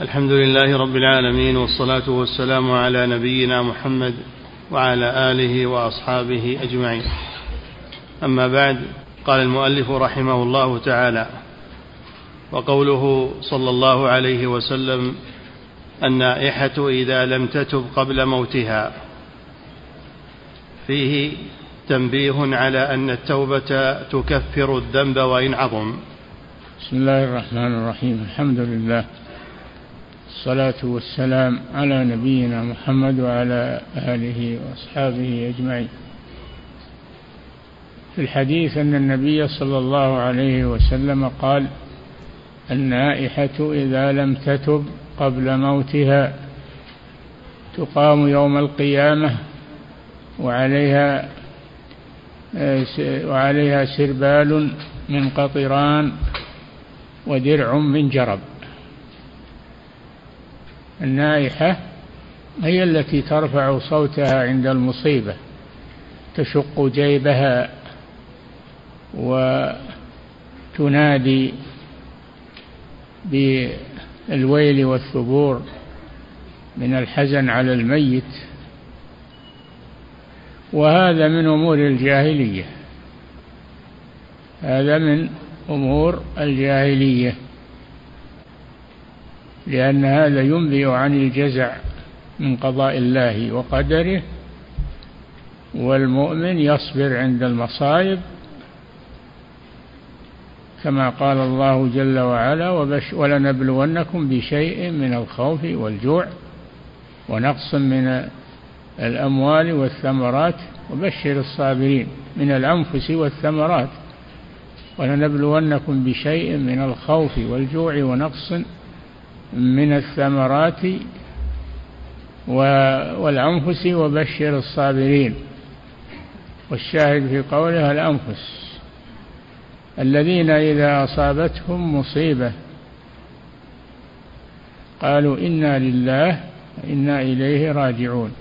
الحمد لله رب العالمين والصلاة والسلام على نبينا محمد وعلى آله وأصحابه أجمعين. أما بعد قال المؤلف رحمه الله تعالى وقوله صلى الله عليه وسلم النائحة إذا لم تتب قبل موتها. فيه تنبيه على أن التوبة تكفر الذنب وإن عظم. بسم الله الرحمن الرحيم. الحمد لله. الصلاة والسلام على نبينا محمد وعلى آله وأصحابه أجمعين. في الحديث أن النبي صلى الله عليه وسلم قال النائحة إذا لم تتب قبل موتها تقام يوم القيامة وعليها وعليها سربال من قطران ودرع من جرب. النائحة هي التي ترفع صوتها عند المصيبة تشق جيبها وتنادي بالويل والثبور من الحزن على الميت. وهذا من أمور الجاهلية هذا من أمور الجاهلية. لأن هذا ينبئ عن الجزع من قضاء الله وقدره والمؤمن يصبر عند المصائب كما قال الله جل وعلا وبش ولنبلونكم بشيء من الخوف والجوع ونقص من الأموال والثمرات وبشر الصابرين من الأنفس والثمرات ولنبلونكم بشيء من الخوف والجوع ونقص من الثمرات والأنفس وبشر الصابرين. والشاهد في قولها الأنفس. الذين إذا أصابتهم مصيبة قالوا إنا لله وإنا إليه راجعون.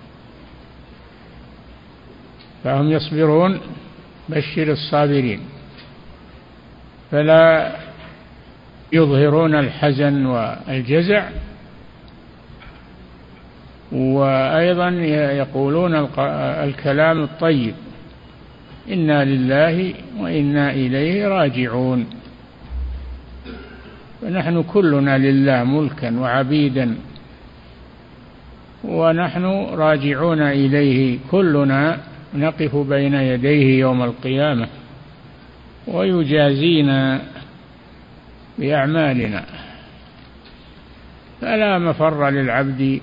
فهم يصبرون بشر الصابرين. فلا يظهرون الحزن والجزع وأيضا يقولون الكلام الطيب إنا لله وإنا إليه راجعون. فنحن كلنا لله ملكا وعبيدا ونحن راجعون إليه كلنا نقف بين يديه يوم القيامة ويجازينا بأعمالنا. فلا مفر للعبد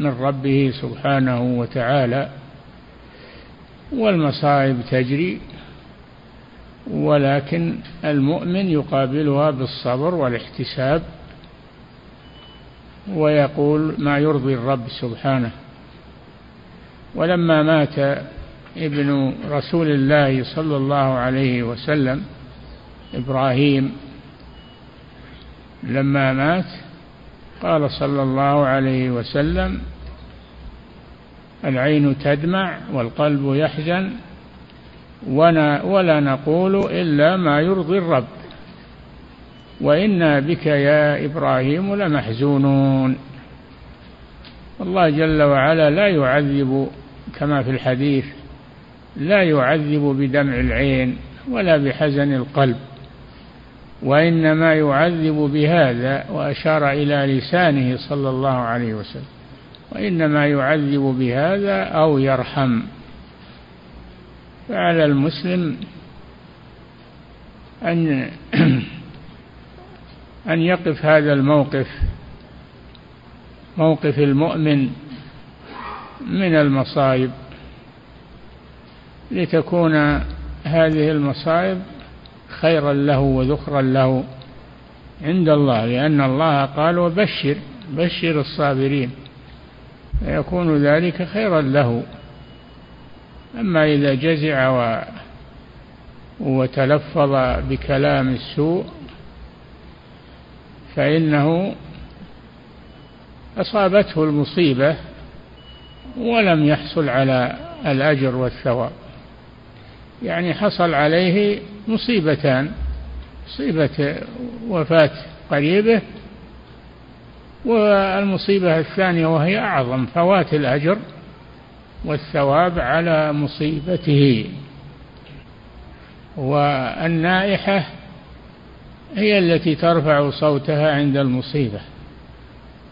من ربه سبحانه وتعالى. والمصائب تجري ولكن المؤمن يقابلها بالصبر والاحتساب ويقول ما يرضي الرب سبحانه. ولما مات ابن رسول الله صلى الله عليه وسلم إبراهيم لما مات قال صلى الله عليه وسلم العين تدمع والقلب يحزن ولا نقول إلا ما يرضي الرب. وإنا بك يا إبراهيم لمحزونون. الله جل وعلا لا يعذب كما في الحديث لا يعذب بدمع العين ولا بحزن القلب. وإنما يعذب بهذا وأشار إلى لسانه صلى الله عليه وسلم. وإنما يعذب بهذا أو يرحم. فعلى المسلم أن أن يقف هذا الموقف موقف المؤمن من المصائب. لتكون هذه المصائب خيرا له وذخرا له عند الله لأن الله قال وبشر بشر الصابرين فيكون ذلك خيرا له. أما إذا جزع و وتلفظ بكلام السوء فإنه أصابته المصيبة ولم يحصل على الأجر والثواب. يعني حصل عليه مصيبتان مصيبة وفاة قريبه والمصيبة الثانية وهي أعظم فوات الأجر والثواب على مصيبته. والنائحة هي التي ترفع صوتها عند المصيبة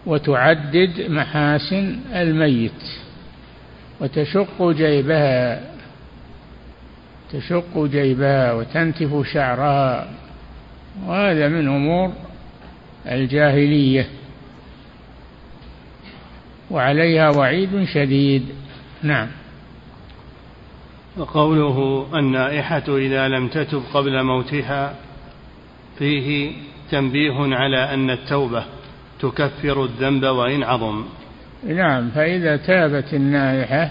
وتعدد محاسن الميت وتشق جيبها تشق جيبها وتنتف شعرها وهذا من أمور الجاهلية. وعليها وعيد شديد. نعم. وقوله النائحة إذا لم تتب قبل موتها فيه تنبيه على أن التوبة تكفر الذنب وإن عظم. نعم فإذا تابت النائحة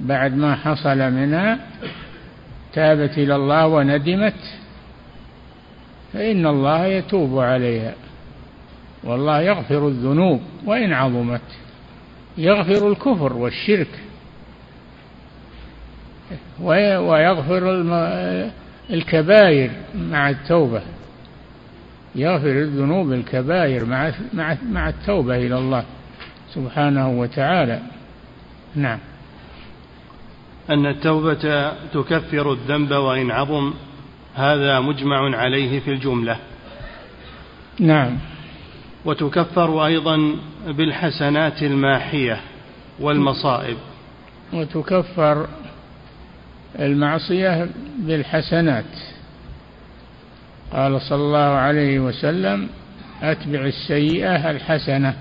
بعد ما حصل منها تابت إلى الله وندمت فإن الله يتوب عليها. والله يغفر الذنوب وإن عظمت يغفر الكفر والشرك ويغفر الكبائر مع التوبة. يغفر الذنوب الكبائر مع مع التوبة إلى الله سبحانه وتعالى. نعم. أن التوبة تكفر الذنب وإن عظم هذا مجمع عليه في الجملة. نعم. وتكفر أيضا بالحسنات الماحية والمصائب. وتكفر المعصية بالحسنات. قال صلى الله عليه وسلم أتبع السيئة الحسنة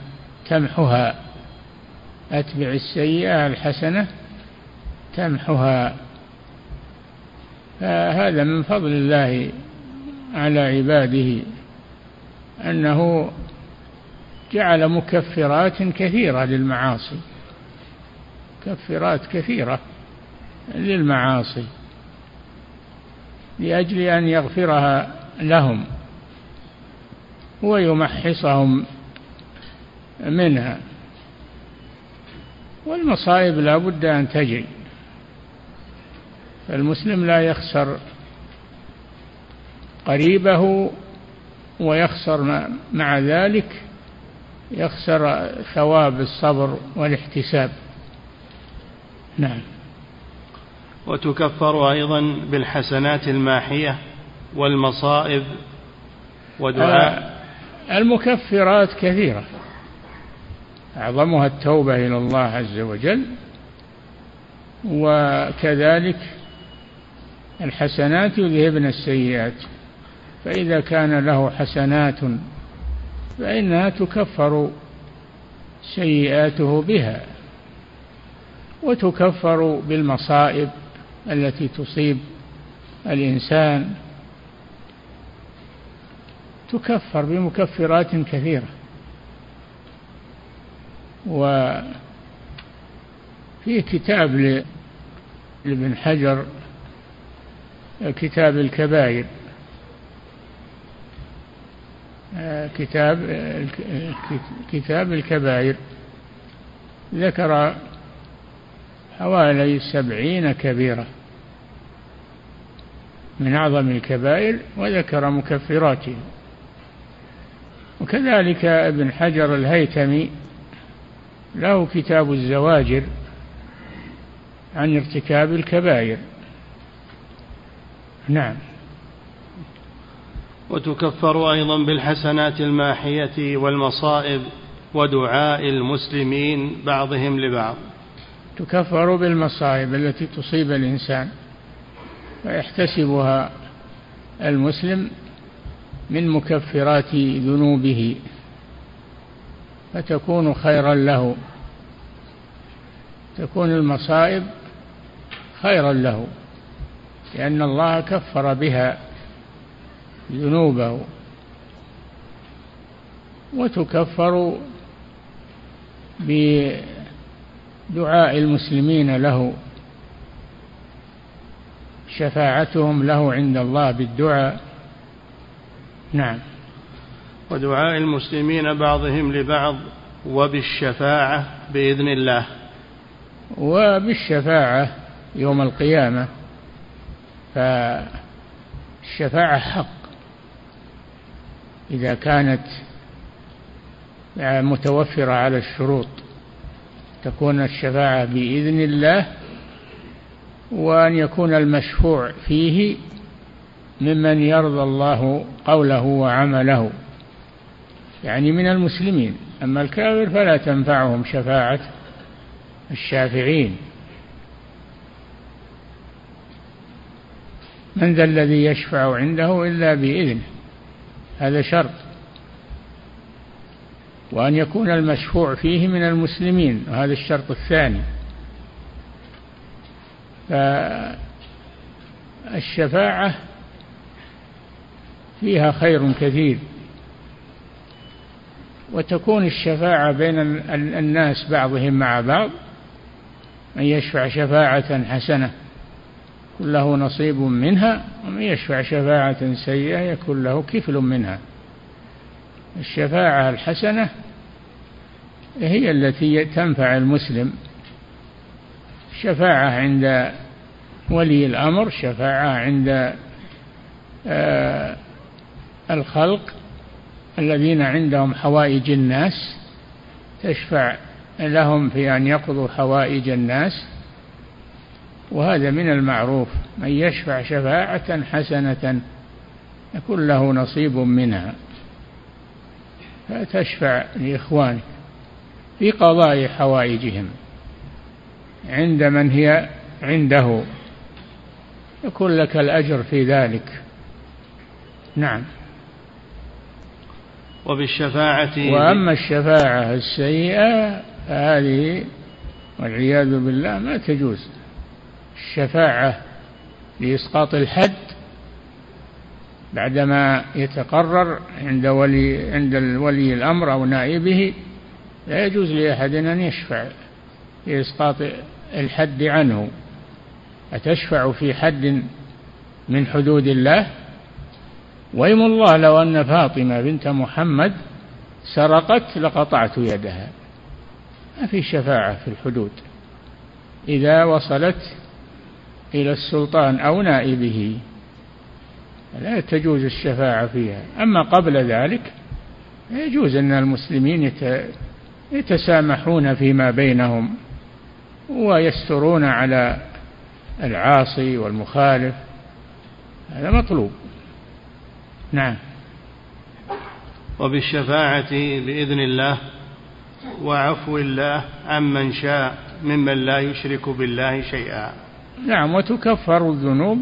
تمحها. أتبع السيئة الحسنة تمحها فهذا من فضل الله على عباده أنه جعل مكفرات كثيرة للمعاصي. مكفرات كثيرة للمعاصي لأجل أن يغفرها لهم ويمحصهم منها. والمصائب لا بد أن تجري. فالمسلم لا يخسر قريبه ويخسر مع ذلك يخسر ثواب الصبر والاحتساب. نعم. وتكفر أيضا بالحسنات الماحية والمصائب ودعاء. آه، المكفرات كثيرة. أعظمها التوبة إلى الله عز وجل وكذلك الحسنات يذهبن السيئات. فإذا كان له حسنات فإنها تكفر سيئاته بها وتكفر بالمصائب التي تصيب الإنسان. تكفر بمكفرات كثيرة. وفي كتاب لابن حجر كتاب الكبائر. كتاب كتاب الكبائر. ذكر حوالي سبعين كبيرة من أعظم الكبائر وذكر مكفراته وكذلك ابن حجر الهيتمي له كتاب الزواجر عن ارتكاب الكبائر. نعم. وتكفر أيضا بالحسنات الماحية والمصائب ودعاء المسلمين بعضهم لبعض. تكفر بالمصائب التي تصيب الإنسان ويحتسبها المسلم من مكفرات ذنوبه فتكون خيرا له. تكون المصائب خيرا له. لأن الله كفر بها ذنوبه وتكفر بدعاء المسلمين له شفاعتهم له عند الله بالدعاء. نعم. ودعاء المسلمين بعضهم لبعض وبالشفاعة بإذن الله. وبالشفاعة يوم القيامة. فالشفاعة حق. إذا كانت متوفرة على الشروط تكون الشفاعة بإذن الله وأن يكون المشفوع فيه ممن يرضى الله قوله وعمله. يعني من المسلمين. أما الكافر فلا تنفعهم شفاعة الشافعين. من ذا الذي يشفع عنده إلا بإذنه. هذا شرط. وأن يكون المشفوع فيه من المسلمين وهذا الشرط الثاني. فالشفاعة فيها خير كثير. وتكون الشفاعة بين الناس بعضهم مع بعض من يشفع شفاعة حسنة. له نصيب منها ومن يشفع شفاعة سيئة يكون له كفل منها. الشفاعة الحسنة هي التي تنفع المسلم. شفاعة عند ولي الأمر شفاعة عند آه، الخلق الذين عندهم حوائج الناس تشفع لهم في أن يقضوا حوائج الناس. وهذا من المعروف من يشفع شفاعة حسنة يكون له نصيب منها. فتشفع لإخوانك في قضاء حوائجهم. عند من هي عنده يكون لك الأجر في ذلك. نعم. وبالشفاعة وأما الشفاعة السيئة فهذه والعياذ بالله ما تجوز. الشفاعة لإسقاط الحد بعدما يتقرر عند ولي عند ولي الأمر أو نائبه لا يجوز لأحد أن يشفع في إسقاط الحد عنه. أتشفع في حد من حدود الله؟ ويم الله لو أن فاطمة بنت محمد سرقت لقطعت يدها. ما في شفاعة في الحدود. إذا وصلت إلى السلطان أو نائبه. لا تجوز الشفاعة فيها. أما قبل ذلك يجوز أن المسلمين يتسامحون فيما بينهم ويسترون على العاصي والمخالف. هذا مطلوب. نعم. وبالشفاعة بإذن الله وعفو الله عمن شاء ممن لا يشرك بالله شيئا. نعم وتكفر الذنوب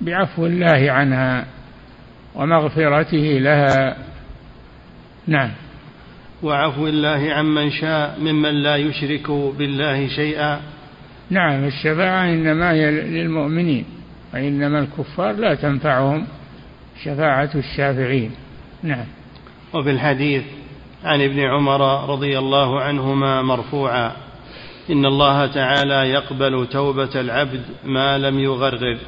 بعفو الله عنها ومغفرته لها. نعم. وعفو الله عمن شاء ممن لا يشرك بالله شيئا. نعم الشفاعة إنما هي للمؤمنين وإنما الكفار لا تنفعهم شفاعة الشافعين. نعم. وفي الحديث عن ابن عمر رضي الله عنهما مرفوعا إن الله تعالى يقبل توبة العبد ما لم يغرغر.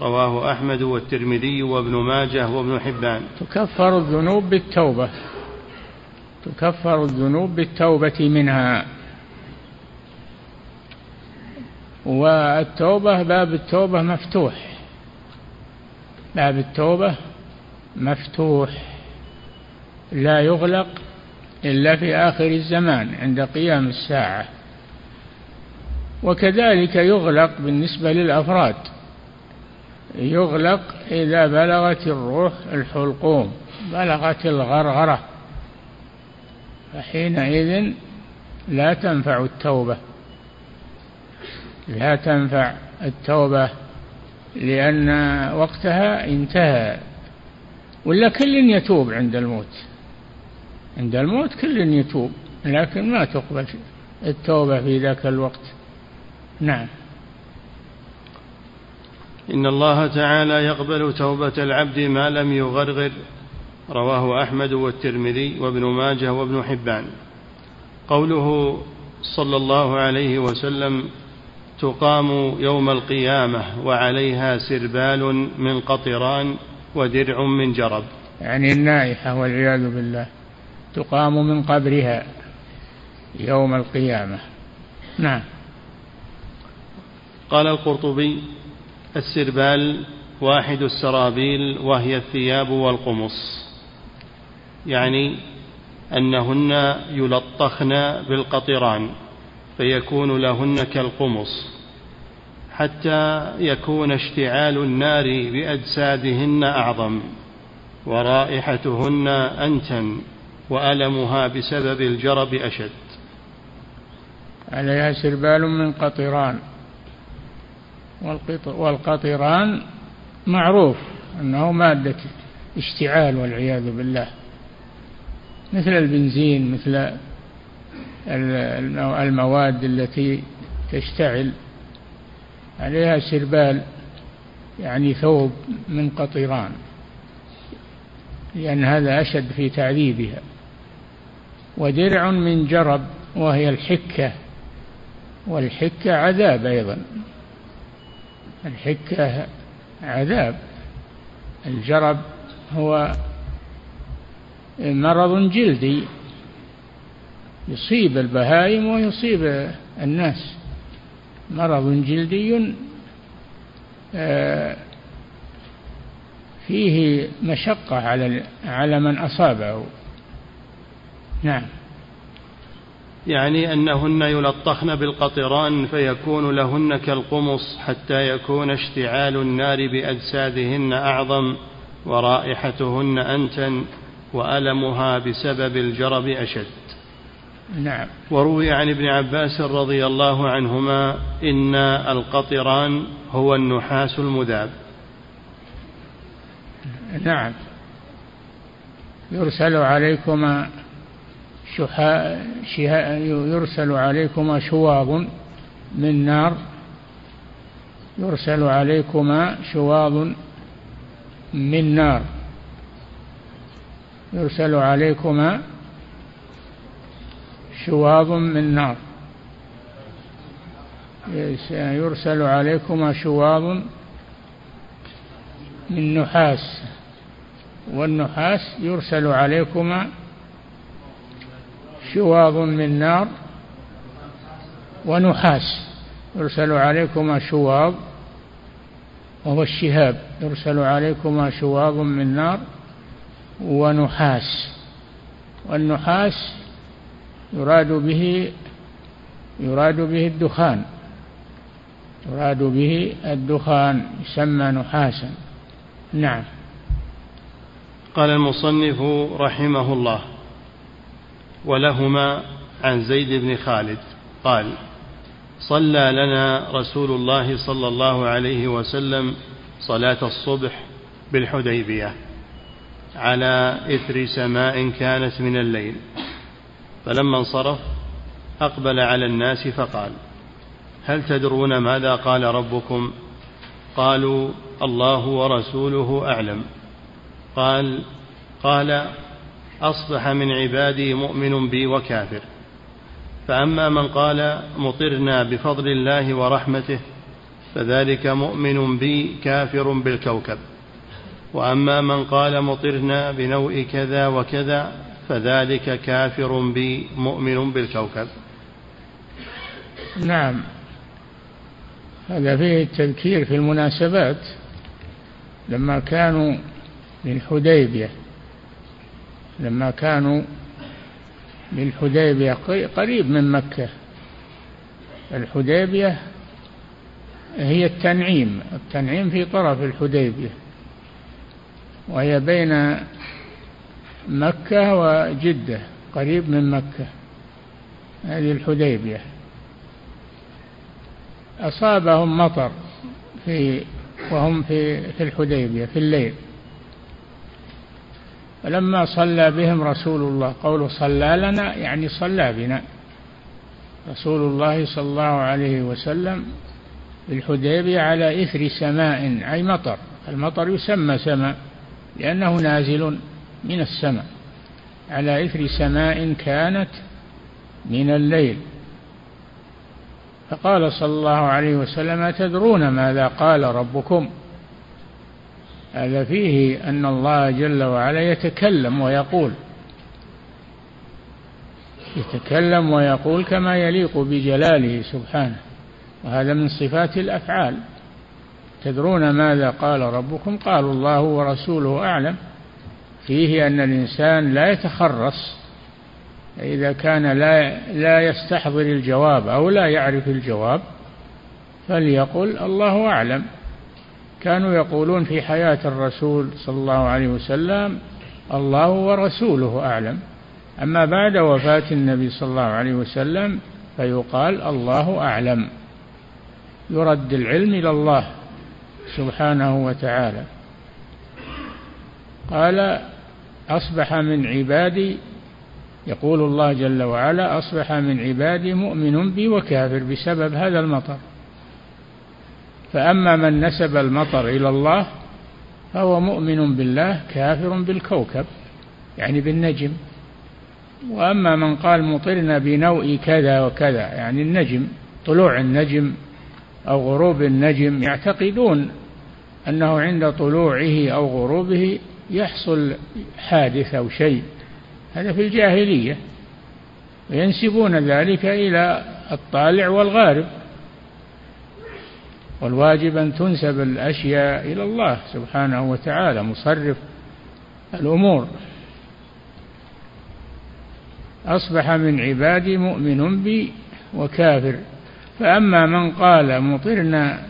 رواه أحمد والترمذي وابن ماجه وابن حبان. تكفر الذنوب بالتوبة. تكفر الذنوب بالتوبة منها. والتوبة باب التوبة مفتوح. باب التوبة مفتوح. لا يغلق إلا في آخر الزمان عند قيام الساعة. وكذلك يغلق بالنسبة للأفراد. يغلق إذا بلغت الروح الحلقوم بلغت الغرغرة. فحينئذ لا تنفع التوبة. لا تنفع التوبة لأن وقتها انتهى. ولا كل يتوب عند الموت. عند الموت كل يتوب لكن ما تقبل التوبة في ذاك الوقت. نعم. إن الله تعالى يقبل توبة العبد ما لم يغرغر رواه أحمد والترمذي وابن ماجه وابن حبان. قوله صلى الله عليه وسلم تقام يوم القيامة وعليها سربال من قطران ودرع من جرب. يعني النائحة والعياذ بالله. تقام من قبرها يوم القيامة. نعم. قال القرطبي السربال واحد السرابيل وهي الثياب والقمص. يعني أنهن يلطخن بالقطران فيكون لهن كالقمص حتى يكون اشتعال النار بأجسادهن أعظم ورائحتهن أنتن وألمها بسبب الجرب أشد. عليها سربال من قطران. والقطران معروف أنه مادة اشتعال والعياذ بالله. مثل البنزين مثل المواد التي تشتعل. عليها سربال يعني ثوب من قطران لأن هذا أشد في تعذيبها. ودرع من جرب وهي الحكة. والحكة عذاب أيضا. الحكة عذاب. الجرب هو مرض جلدي يصيب البهائم ويصيب الناس. مرض جلدي آه، فيه مشقة على على من أصابه. نعم. يعني أنهن يلطخن بالقطران فيكون لهن كالقمص حتى يكون اشتعال النار بأجسادهن أعظم ورائحتهن أنتن وألمها بسبب الجرب أشد. نعم. وروي عن ابن عباس رضي الله عنهما إن القطران هو النحاس المذاب. نعم. يرسل عليكما يرسل عليكما شواظ من نار. يرسل عليكما شواظ من نار. يرسل عليكما شواظ من نار. يرسل عليكما شواظ من نحاس. والنحاس يرسل عليكما شواظ من نار ونحاس يرسل عليكما شواظ وهو الشهاب يرسل عليكما شواظ من نار ونحاس والنحاس يراد به يراد به الدخان يراد به الدخان يسمى نحاسا. نعم. قال المصنف رحمه الله ولهما عن زيد بن خالد قال صلى لنا رسول الله صلى الله عليه وسلم صلاة الصبح بالحديبية على إثر سماء كانت من الليل. فلما انصرف أقبل على الناس فقال هل تدرون ماذا قال ربكم؟ قالوا الله ورسوله أعلم. قال قال أصبح من عبادي مؤمن بي وكافر. فأما من قال مطرنا بفضل الله ورحمته فذلك مؤمن بي كافر بالكوكب. وأما من قال مطرنا بنوء كذا وكذا فذلك كافر بي مؤمن بالكوكب. نعم. هذا فيه التذكير في المناسبات لما كانوا بالحديبية لما كانوا بالحديبية قريب من مكة. الحديبية هي التنعيم التنعيم في طرف الحديبية. وهي بين مكة وجدة قريب من مكة. هذه الحديبية. أصابهم مطر في وهم في في الحديبية في الليل. فلما صلى بهم رسول الله قوله صلى لنا يعني صلى بنا. رسول الله صلى الله عليه وسلم في الحديبية على إثر سماء أي مطر. المطر يسمى سماء لأنه نازل من السماء. على إثر سماء كانت من الليل. فقال صلى الله عليه وسلم أتدرون ماذا قال ربكم؟ هذا فيه أن الله جل وعلا يتكلم ويقول. يتكلم ويقول كما يليق بجلاله سبحانه وهذا من صفات الأفعال. تدرون ماذا قال ربكم؟ قالوا الله ورسوله أعلم. فيه أن الإنسان لا يتخرص إذا كان لا لا يستحضر الجواب أو لا يعرف الجواب فليقل الله أعلم. كانوا يقولون في حياة الرسول صلى الله عليه وسلم الله ورسوله أعلم. أما بعد وفاة النبي صلى الله عليه وسلم فيقال الله أعلم. يرد العلم إلى الله سبحانه وتعالى. قال أصبح من عبادي يقول الله جل وعلا أصبح من عبادي مؤمن بي وكافر بسبب هذا المطر. فأما من نسب المطر إلى الله فهو مؤمن بالله كافر بالكوكب يعني بالنجم. وأما من قال مطرنا بنوء كذا وكذا يعني النجم طلوع النجم أو غروب النجم يعتقدون أنه عند طلوعه أو غروبه يحصل حادث أو شيء. هذا في الجاهلية. وينسبون ذلك إلى الطالع والغارب. والواجب أن تنسب الأشياء إلى الله سبحانه وتعالى مصرف الأمور. أصبح من عبادي مؤمن بي وكافر. فأما من قال مطرنا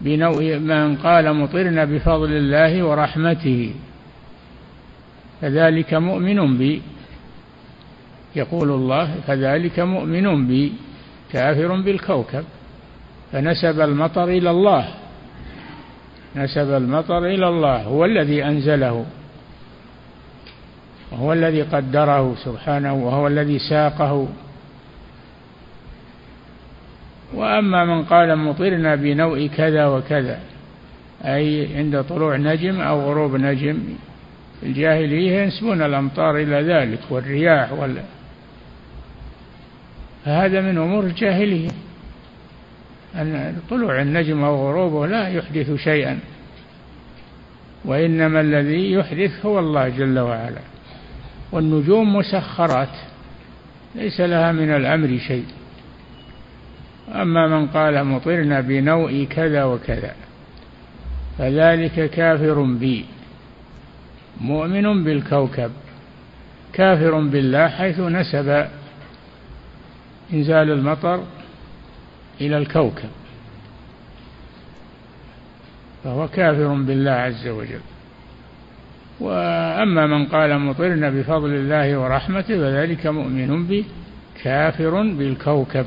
بنوء من قال مطرنا بفضل الله ورحمته فذلك مؤمن بي. يقول الله فذلك مؤمن بي كافر بالكوكب. فنسب المطر إلى الله. نسب المطر إلى الله هو الذي أنزله. وهو الذي قدره سبحانه وهو الذي ساقه. وأما من قال مطرنا بنوء كذا وكذا أي عند طلوع نجم أو غروب نجم الجاهلية ينسبون الأمطار إلى ذلك والرياح وال. فهذا من أمور الجاهلية. أن طلوع النجم أو غروبه لا يحدث شيئا. وإنما الذي يحدث هو الله جل وعلا. والنجوم مسخرات ليس لها من الأمر شيء. أما من قال مطرنا بنوء كذا وكذا فذلك كافر بي. مؤمن بالكوكب كافر بالله حيث نسب إنزال المطر إلى الكوكب. فهو كافر بالله عز وجل. وأما من قال مطرنا بفضل الله ورحمته فذلك مؤمن به كافر بالكوكب.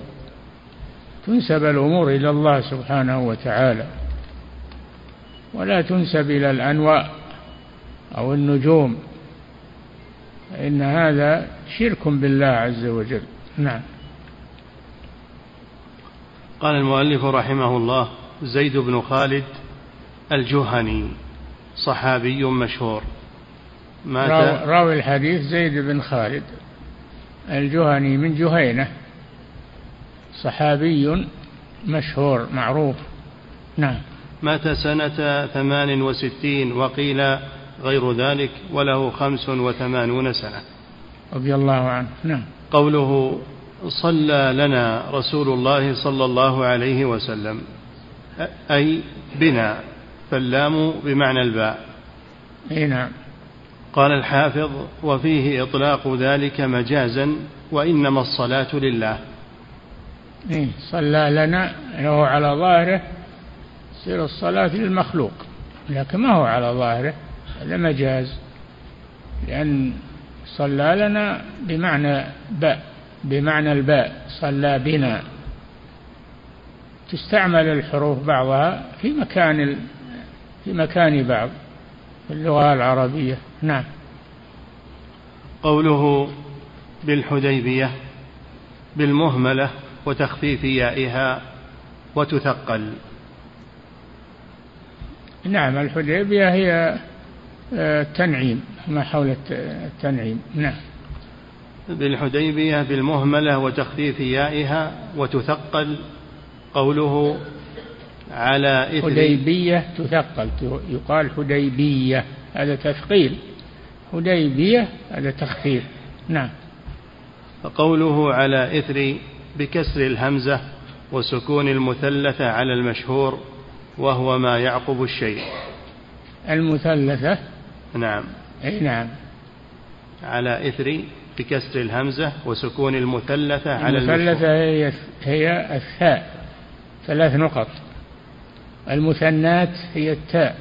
تنسب الأمور إلى الله سبحانه وتعالى. ولا تنسب إلى الأنواء أو النجوم. فإن هذا شرك بالله عز وجل. نعم. قال المؤلف رحمه الله زيد بن خالد الجهني صحابي مشهور. مات راوي الحديث زيد بن خالد الجهني من جهينة صحابي مشهور معروف. نعم. مات سنة ثمان وستين وقيل غير ذلك وله خمس وثمانون سنة. رضي الله عنه. نعم. قوله صلى لنا رسول الله صلى الله عليه وسلم أي بنا فاللام بمعنى الباء. أي نعم. قال الحافظ وفيه إطلاق ذلك مجازا وإنما الصلاة لله. إيه صلى لنا هو على ظاهره تصير الصلاة للمخلوق لكن ما هو على ظاهره هذا مجاز لأن صلى لنا بمعنى باء. بمعنى الباء صلى بنا. تستعمل الحروف بعضها في مكان في مكان بعض في اللغة العربية. نعم. قوله بالحديبية بالمهملة وتخفيف يائها وتثقل. نعم الحديبية هي التنعيم آه، ما حول التنعيم. نعم. بالحديبية بالمهملة وتخفيف يائها وتثقل قوله على إثر حديبية تثقل يقال حديبية هذا تثقيل. حديبية هذا تخفيف. نعم. فقوله على إثر بكسر الهمزة وسكون المثلثة على المشهور وهو ما يعقب الشيء. المثلثة؟ نعم. أي نعم. على إثر بكسر الهمزة وسكون المثلثة على المثلثة هي هي الثاء ثلاث نقط. المثنات هي التاء.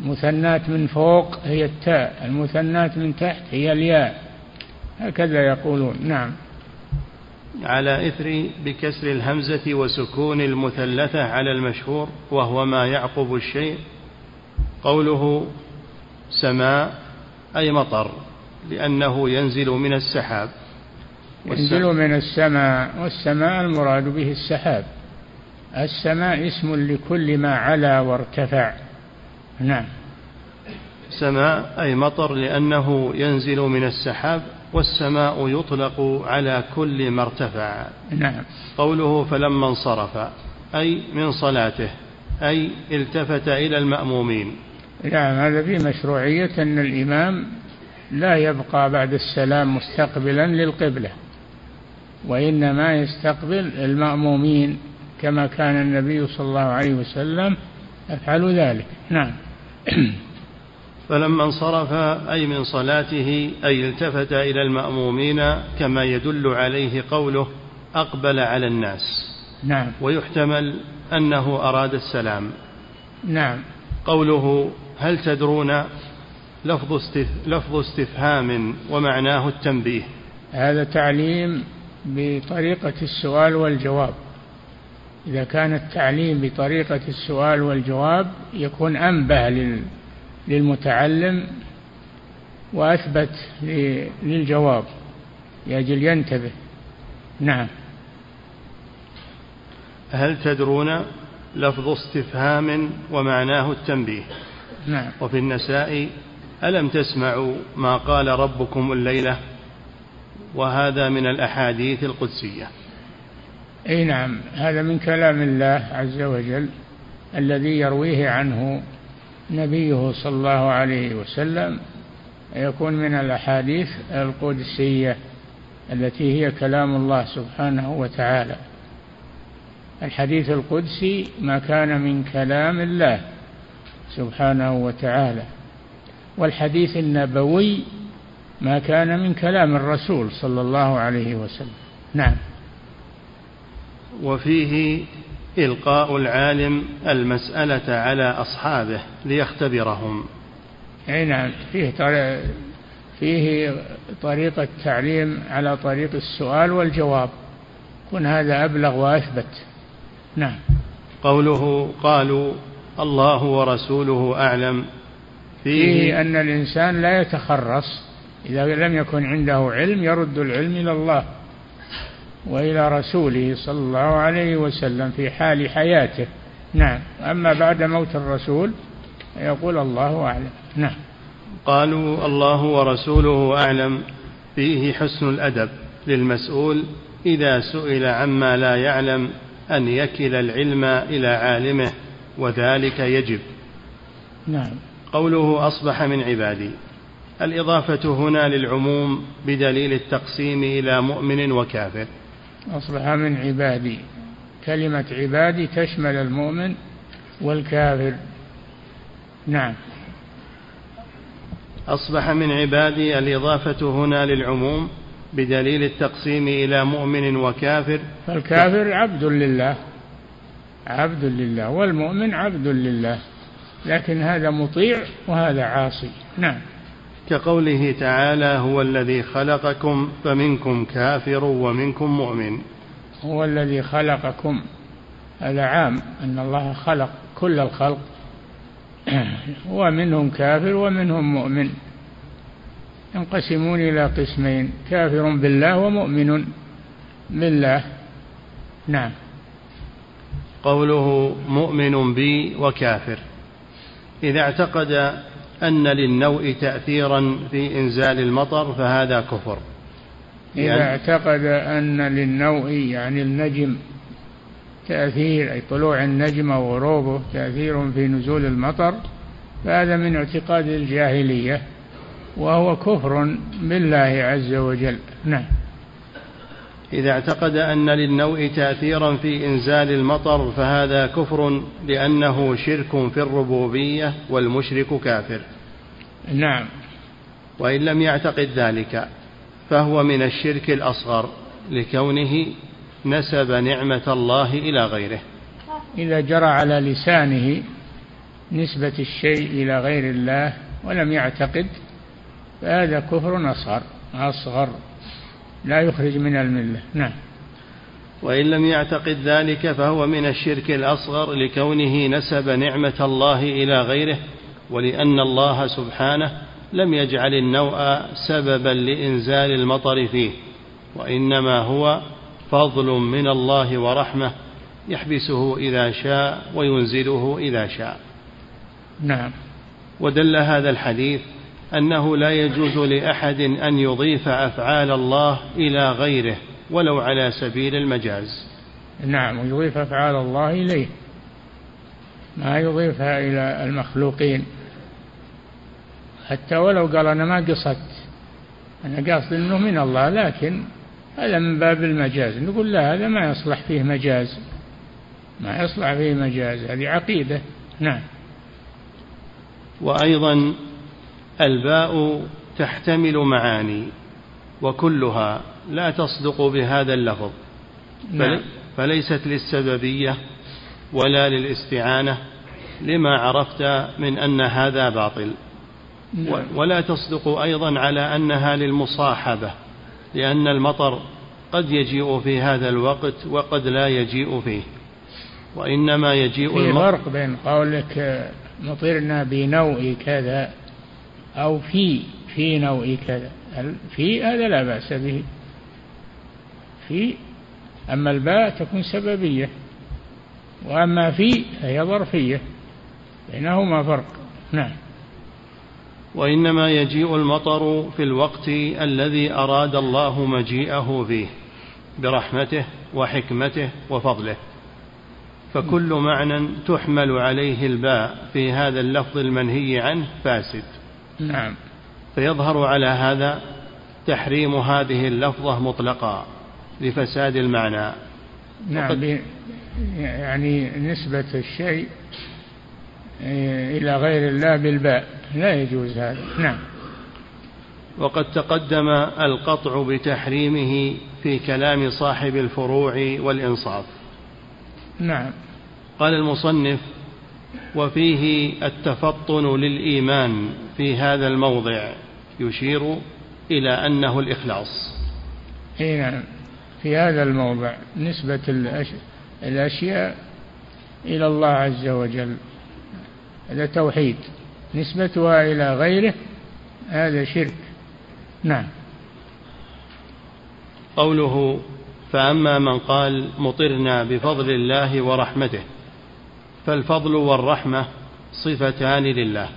المثنات من فوق هي التاء المثنات من تحت هي الياء. هكذا يقولون. نعم. على إثر بكسر الهمزة وسكون المثلثة على المشهور وهو ما يعقب الشيء قوله سماء أي مطر. لأنه ينزل من السحاب. ينزل من السماء والسماء المراد به السحاب. السماء اسم لكل ما علا وارتفع. نعم. سماء أي مطر لأنه ينزل من السحاب والسماء يطلق على كل ما ارتفع. نعم. قوله فلما انصرف أي من صلاته أي التفت إلى المأمومين. نعم هذا في مشروعية أن الإمام لا يبقى بعد السلام مستقبلا للقبلة وإنما يستقبل المأمومين كما كان النبي صلى الله عليه وسلم يفعل ذلك. نعم. فلما انصرف أي من صلاته أي التفت إلى المأمومين كما يدل عليه قوله أقبل على الناس. نعم. ويحتمل أنه أراد السلام. نعم. قوله هل تدرون لفظ, لفظ استفهام ومعناه التنبيه. هذا تعليم بطريقة السؤال والجواب. إذا كان التعليم بطريقة السؤال والجواب يكون أنبه للمتعلم وأثبت للجواب. لأجل ينتبه. نعم. هل تدرون لفظ استفهام ومعناه التنبيه؟ نعم. وفي النساء ألم تسمعوا ما قال ربكم الليلة وهذا من الأحاديث القدسية؟ أي نعم هذا من كلام الله عز وجل الذي يرويه عنه نبيه صلى الله عليه وسلم يكون من الأحاديث القدسية التي هي كلام الله سبحانه وتعالى. الحديث القدسي ما كان من كلام الله سبحانه وتعالى. والحديث النبوي ما كان من كلام الرسول صلى الله عليه وسلم. نعم. وفيه إلقاء العالم المسألة على أصحابه ليختبرهم. أي نعم. فيه فيه طريقة تعليم على طريق السؤال والجواب. كن هذا أبلغ وأثبت. نعم. قوله قالوا الله ورسوله أعلم. فيه, أن الإنسان لا يتخرص إذا لم يكن عنده علم يرد العلم إلى الله وإلى رسوله صلى الله عليه وسلم في حال حياته. نعم. أما بعد موت الرسول يقول الله أعلم. نعم. قالوا الله ورسوله أعلم. فيه حسن الأدب للمسؤول إذا سئل عما لا يعلم أن يكل العلم إلى عالمه وذلك يجب. نعم. قوله أصبح من عبادي. الإضافة هنا للعموم بدليل التقسيم إلى مؤمن وكافر. أصبح من عبادي. كلمة عبادي تشمل المؤمن والكافر. نعم. أصبح من عبادي. الإضافة هنا للعموم بدليل التقسيم إلى مؤمن وكافر. فالكافر عبد لله. عبد لله. والمؤمن عبد لله. لكن هذا مطيع وهذا عاصي. نعم. كقوله تعالى هو الذي خلقكم فمنكم كافر ومنكم مؤمن. هو الذي خلقكم. هذا عام أن الله خلق كل الخلق. ومنهم كافر ومنهم مؤمن. ينقسمون إلى قسمين كافر بالله ومؤمن بالله. نعم. قوله مؤمن بي وكافر. إذا اعتقد أن للنوء تأثيرا في إنزال المطر فهذا كفر. إذا يعني اعتقد أن للنوء يعني النجم تأثير أي طلوع النجم وغروبه تأثير في نزول المطر فهذا من اعتقاد الجاهلية وهو كفر بالله عز وجل. نعم. إذا اعتقد أن للنوء تأثيرا في إنزال المطر فهذا كفر لأنه شرك في الربوبية والمشرك كافر. نعم. وإن لم يعتقد ذلك فهو من الشرك الأصغر لكونه نسب نعمة الله إلى غيره. إذا جرى على لسانه نسبة الشيء إلى غير الله ولم يعتقد فهذا كفر أصغر أصغر. لا يخرج من الملة. نعم. وإن لم يعتقد ذلك فهو من الشرك الأصغر لكونه نسب نعمة الله إلى غيره ولأن الله سبحانه لم يجعل النوء سببا لإنزال المطر فيه وإنما هو فضل من الله ورحمة يحبسه إذا شاء وينزله إذا شاء. نعم. ودل هذا الحديث أنه لا يجوز لأحد أن يضيف أفعال الله إلى غيره ولو على سبيل المجاز. نعم ويضيف أفعال الله إليه. ما يضيفها إلى المخلوقين. حتى ولو قال أنا ما قصدت أنا قاصد أنه من الله لكن هذا من باب المجاز. نقول لا هذا ما يصلح فيه مجاز. ما يصلح فيه مجاز هذه عقيدة. نعم. وأيضا الباء تحتمل معاني وكلها لا تصدق بهذا اللفظ نعم. فليست للسببية ولا للاستعانة لما عرفت من أن هذا باطل نعم. ولا تصدق أيضا على أنها للمصاحبة لأن المطر قد يجيء في هذا الوقت وقد لا يجيء فيه وإنما يجيء في فرق بين قولك مطرنا بنوء كذا أو في في نوء كذا. في هذا لا بأس به. في أما الباء تكون سببية. وأما في فهي ظرفية. بينهما فرق. نعم. وإنما يجيء المطر في الوقت الذي أراد الله مجيئه فيه برحمته وحكمته وفضله. فكل معنى تحمل عليه الباء في هذا اللفظ المنهي عنه فاسد. نعم. فيظهر على هذا تحريم هذه اللفظة مطلقا لفساد المعنى. نعم يعني نسبة الشيء آه، إلى غير الله بالباء. لا يجوز هذا. نعم. وقد تقدم القطع بتحريمه في كلام صاحب الفروع والإنصاف. نعم. قال المصنف وفيه التفطن للإيمان في هذا الموضع يشير إلى أنه الإخلاص. أي نعم. في هذا الموضع نسبة الأشياء إلى الله عز وجل. هذا توحيد. نسبتها إلى غيره هذا شرك. نعم. قوله فأما من قال مطرنا بفضل الله ورحمته فالفضل والرحمة صفتان لله.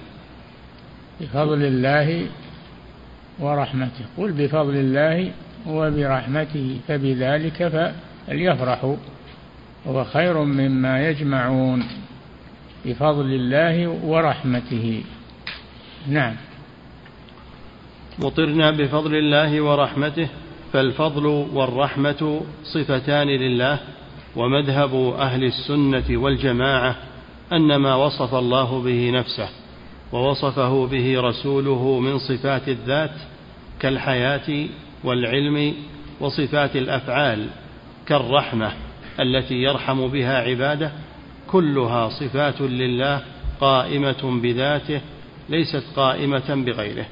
بفضل الله ورحمته. قل بفضل الله وبرحمته فبذلك فليفرحوا هو خير مما يجمعون. بفضل الله ورحمته. نعم. مطرنا بفضل الله ورحمته فالفضل والرحمة صفتان لله. ومذهب أهل السنة والجماعة أن ما وصف الله به نفسه ووصفه به رسوله من صفات الذات كالحياة والعلم وصفات الأفعال كالرحمة التي يرحم بها عباده كلها صفات لله قائمة بذاته ليست قائمة بغيره.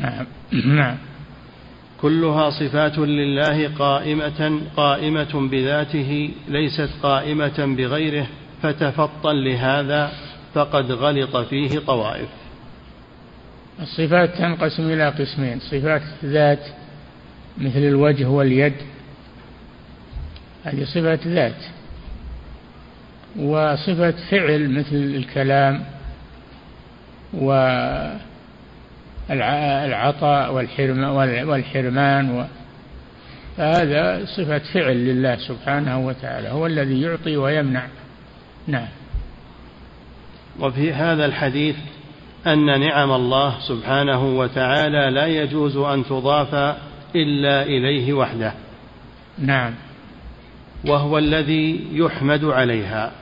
نعم. نعم. كلها صفات لله قائمة قائمة بذاته ليست قائمة بغيره فتفطن لهذا فقد غلط فيه طوائف. الصفات تنقسم إلى قسمين صفات ذات مثل الوجه واليد هذه صفة ذات. وصفة فعل مثل الكلام والعطاء والحرمان هذا صفة فعل لله سبحانه وتعالى هو الذي يعطي ويمنع. نعم. وفي هذا الحديث أن نعم الله سبحانه وتعالى لا يجوز أن تضاف إلا إليه وحده. نعم. وهو الذي يحمد عليها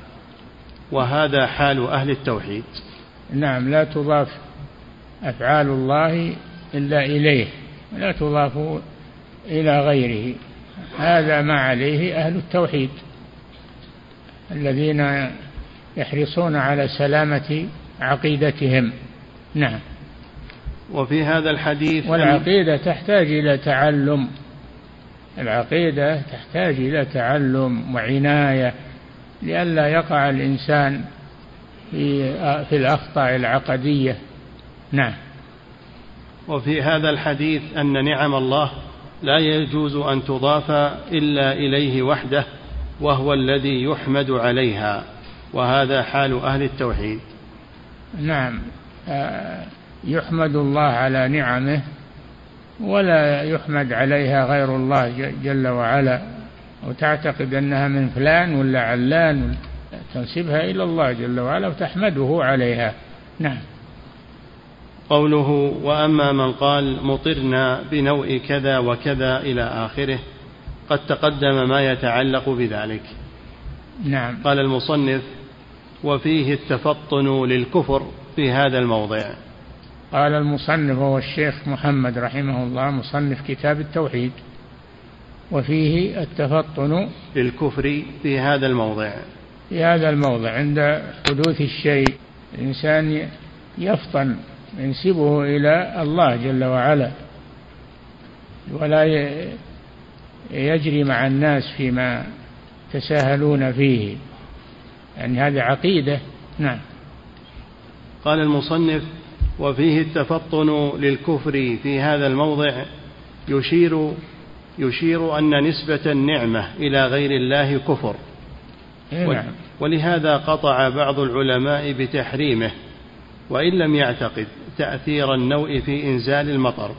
وهذا حال أهل التوحيد. نعم لا تضاف أفعال الله إلا إليه لا تضاف إلى غيره. هذا ما عليه أهل التوحيد الذين يحرصون على سلامة عقيدتهم. نعم. وفي هذا الحديث والعقيدة تحتاج إلى تعلم. العقيدة تحتاج إلى تعلم وعناية لئلا يقع الإنسان في في الأخطاء العقدية. نعم. وفي هذا الحديث أن نعم الله لا يجوز أن تضاف إلا إليه وحده وهو الذي يحمد عليها وهذا حال أهل التوحيد. نعم. آه، يحمد الله على نعمه ولا يحمد عليها غير الله جل وعلا. وتعتقد أنها من فلان ولا علان تنسبها إلى الله جل وعلا وتحمده عليها. نعم. قوله وأما من قال مطرنا بنوء كذا وكذا إلى آخره قد تقدم ما يتعلق بذلك. نعم. قال المصنف وفيه التفطن للكفر في هذا الموضع. قال المصنف هو الشيخ محمد رحمه الله مصنف كتاب التوحيد وفيه التفطن للكفر في هذا الموضع. في هذا الموضع عند حدوث الشيء الإنسان يفطن ينسبه إلى الله جل وعلا ولا يجري مع الناس فيما تساهلون فيه. يعني هذه عقيدة. نعم. قال المصنف وفيه التفطن للكفر في هذا الموضع يشير يشير أن نسبة النعمة إلى غير الله كفر. إيه، نعم. ولهذا قطع بعض العلماء بتحريمه وإن لم يعتقد تأثير النوء في إنزال المطر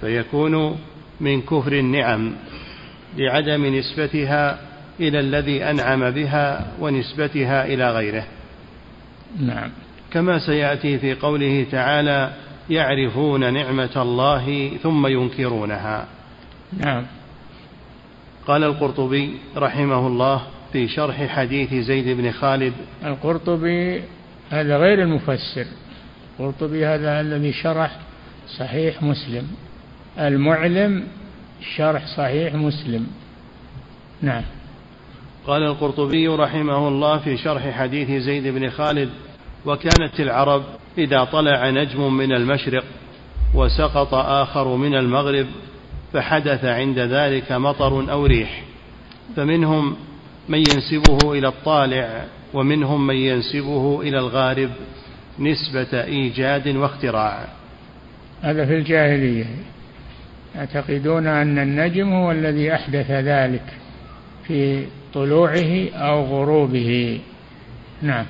فيكون من كفر النعم لعدم نسبتها إلى الذي أنعم بها ونسبتها إلى غيره. نعم. كما سيأتي في قوله تعالى يعرفون نعمة الله ثم ينكرونها. نعم. قال القرطبي رحمه الله في شرح حديث زيد بن خالد القرطبي هذا غير المفسر. القرطبي هذا الذي شرح صحيح مسلم. المعلم شرح صحيح مسلم. نعم. قال القرطبي رحمه الله في شرح حديث زيد بن خالد وكانت العرب إذا طلع نجم من المشرق وسقط آخر من المغرب فحدث عند ذلك مطر أو ريح فمنهم من ينسبه إلى الطالع ومنهم من ينسبه إلى الغارب نسبة إيجاد واختراع. هذا في الجاهلية. يعتقدون أن النجم هو الذي أحدث ذلك في طلوعه أو غروبه. نعم.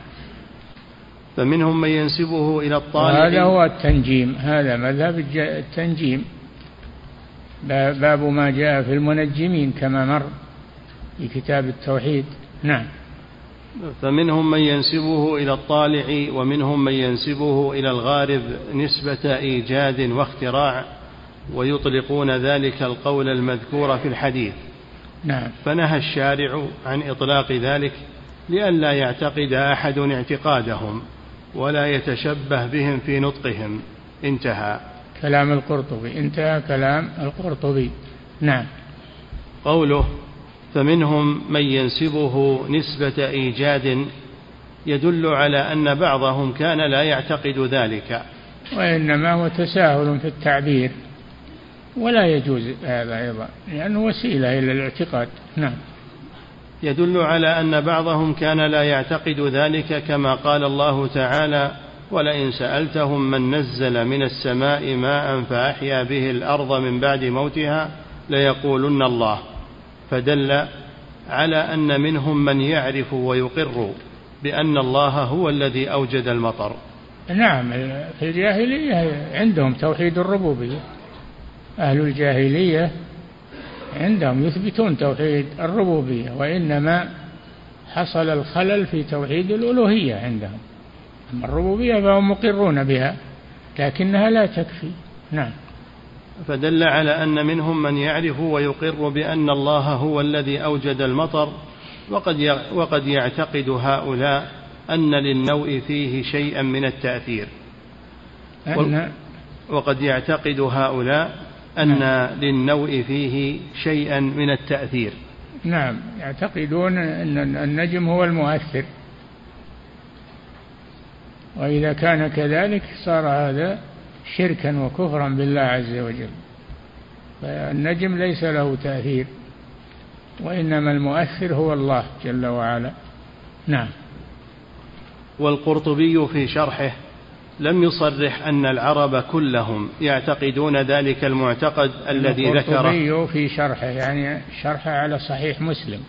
فمنهم من ينسبه إلى الطالع هذا هو التنجيم. هذا مذهب التنجيم. باب ما جاء في المنجمين كما مر في كتاب التوحيد. نعم. فمنهم من ينسبه إلى الطالع ومنهم من ينسبه إلى الغارب نسبة إيجاد واختراع ويطلقون ذلك القول المذكور في الحديث. نعم. فنهى الشارع عن إطلاق ذلك لئلا يعتقد أحد اعتقادهم ولا يتشبه بهم في نطقهم. انتهى. كلام القرطبي. انتهى كلام القرطبي. نعم. قوله فمنهم من ينسبه نسبة إيجاد يدل على أن بعضهم كان لا يعتقد ذلك. وإنما هو تساهل في التعبير ولا يجوز هذا أيضا لأنه وسيلة إلى الاعتقاد. نعم. يدل على أن بعضهم كان لا يعتقد ذلك كما قال الله تعالى ولئن سألتهم من نزل من السماء ماء فأحيا به الأرض من بعد موتها ليقولن الله. فدل على أن منهم من يعرف ويقر بأن الله هو الذي أوجد المطر. نعم في الجاهلية عندهم توحيد الربوبية. أهل الجاهلية عندهم يثبتون توحيد الربوبية وإنما حصل الخلل في توحيد الألوهية عندهم. أما الربوبية فهم مقرون بها لكنها لا تكفي. نعم. فدل على أن منهم من يعرف ويقر بأن الله هو الذي أوجد المطر وقد وقد يعتقد هؤلاء أن للنوء فيه شيئا من التأثير. أن وقد يعتقد هؤلاء أن نعم. للنوء فيه شيئا من التأثير. نعم يعتقدون أن النجم هو المؤثر. وإذا كان كذلك صار هذا شركا وكفرا بالله عز وجل. فالنجم ليس له تأثير وإنما المؤثر هو الله جل وعلا. نعم. والقرطبي في شرحه لم يصرح أن العرب كلهم يعتقدون ذلك المعتقد الذي ذكره. القرطبي في شرحه يعني شرحه على صحيح مسلم.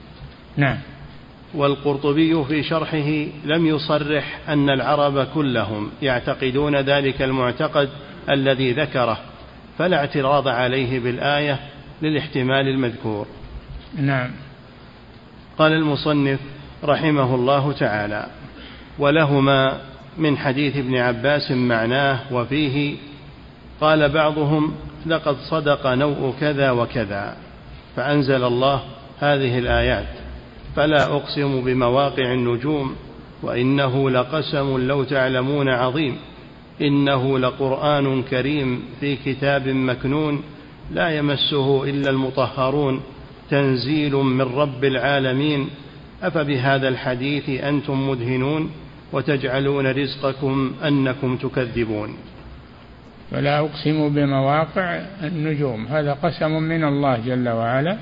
نعم. والقرطبي في شرحه لم يصرح أن العرب كلهم يعتقدون ذلك المعتقد الذي ذكره فلا اعتراض عليه بالآية للاحتمال المذكور. نعم. قال المصنف رحمه الله تعالى ولهما من حديث ابن عباس معناه وفيه قال بعضهم لقد صدق نوء كذا وكذا فأنزل الله هذه الآيات فلا أقسم بمواقع النجوم وإنه لقسم لو تعلمون عظيم. إنه لقرآن كريم في كتاب مكنون لا يمسه إلا المطهرون تنزيل من رب العالمين. أفبهذا الحديث أنتم مدهنون وتجعلون رزقكم أنكم تكذبون. فلا أقسم بمواقع النجوم هذا قسم من الله جل وعلا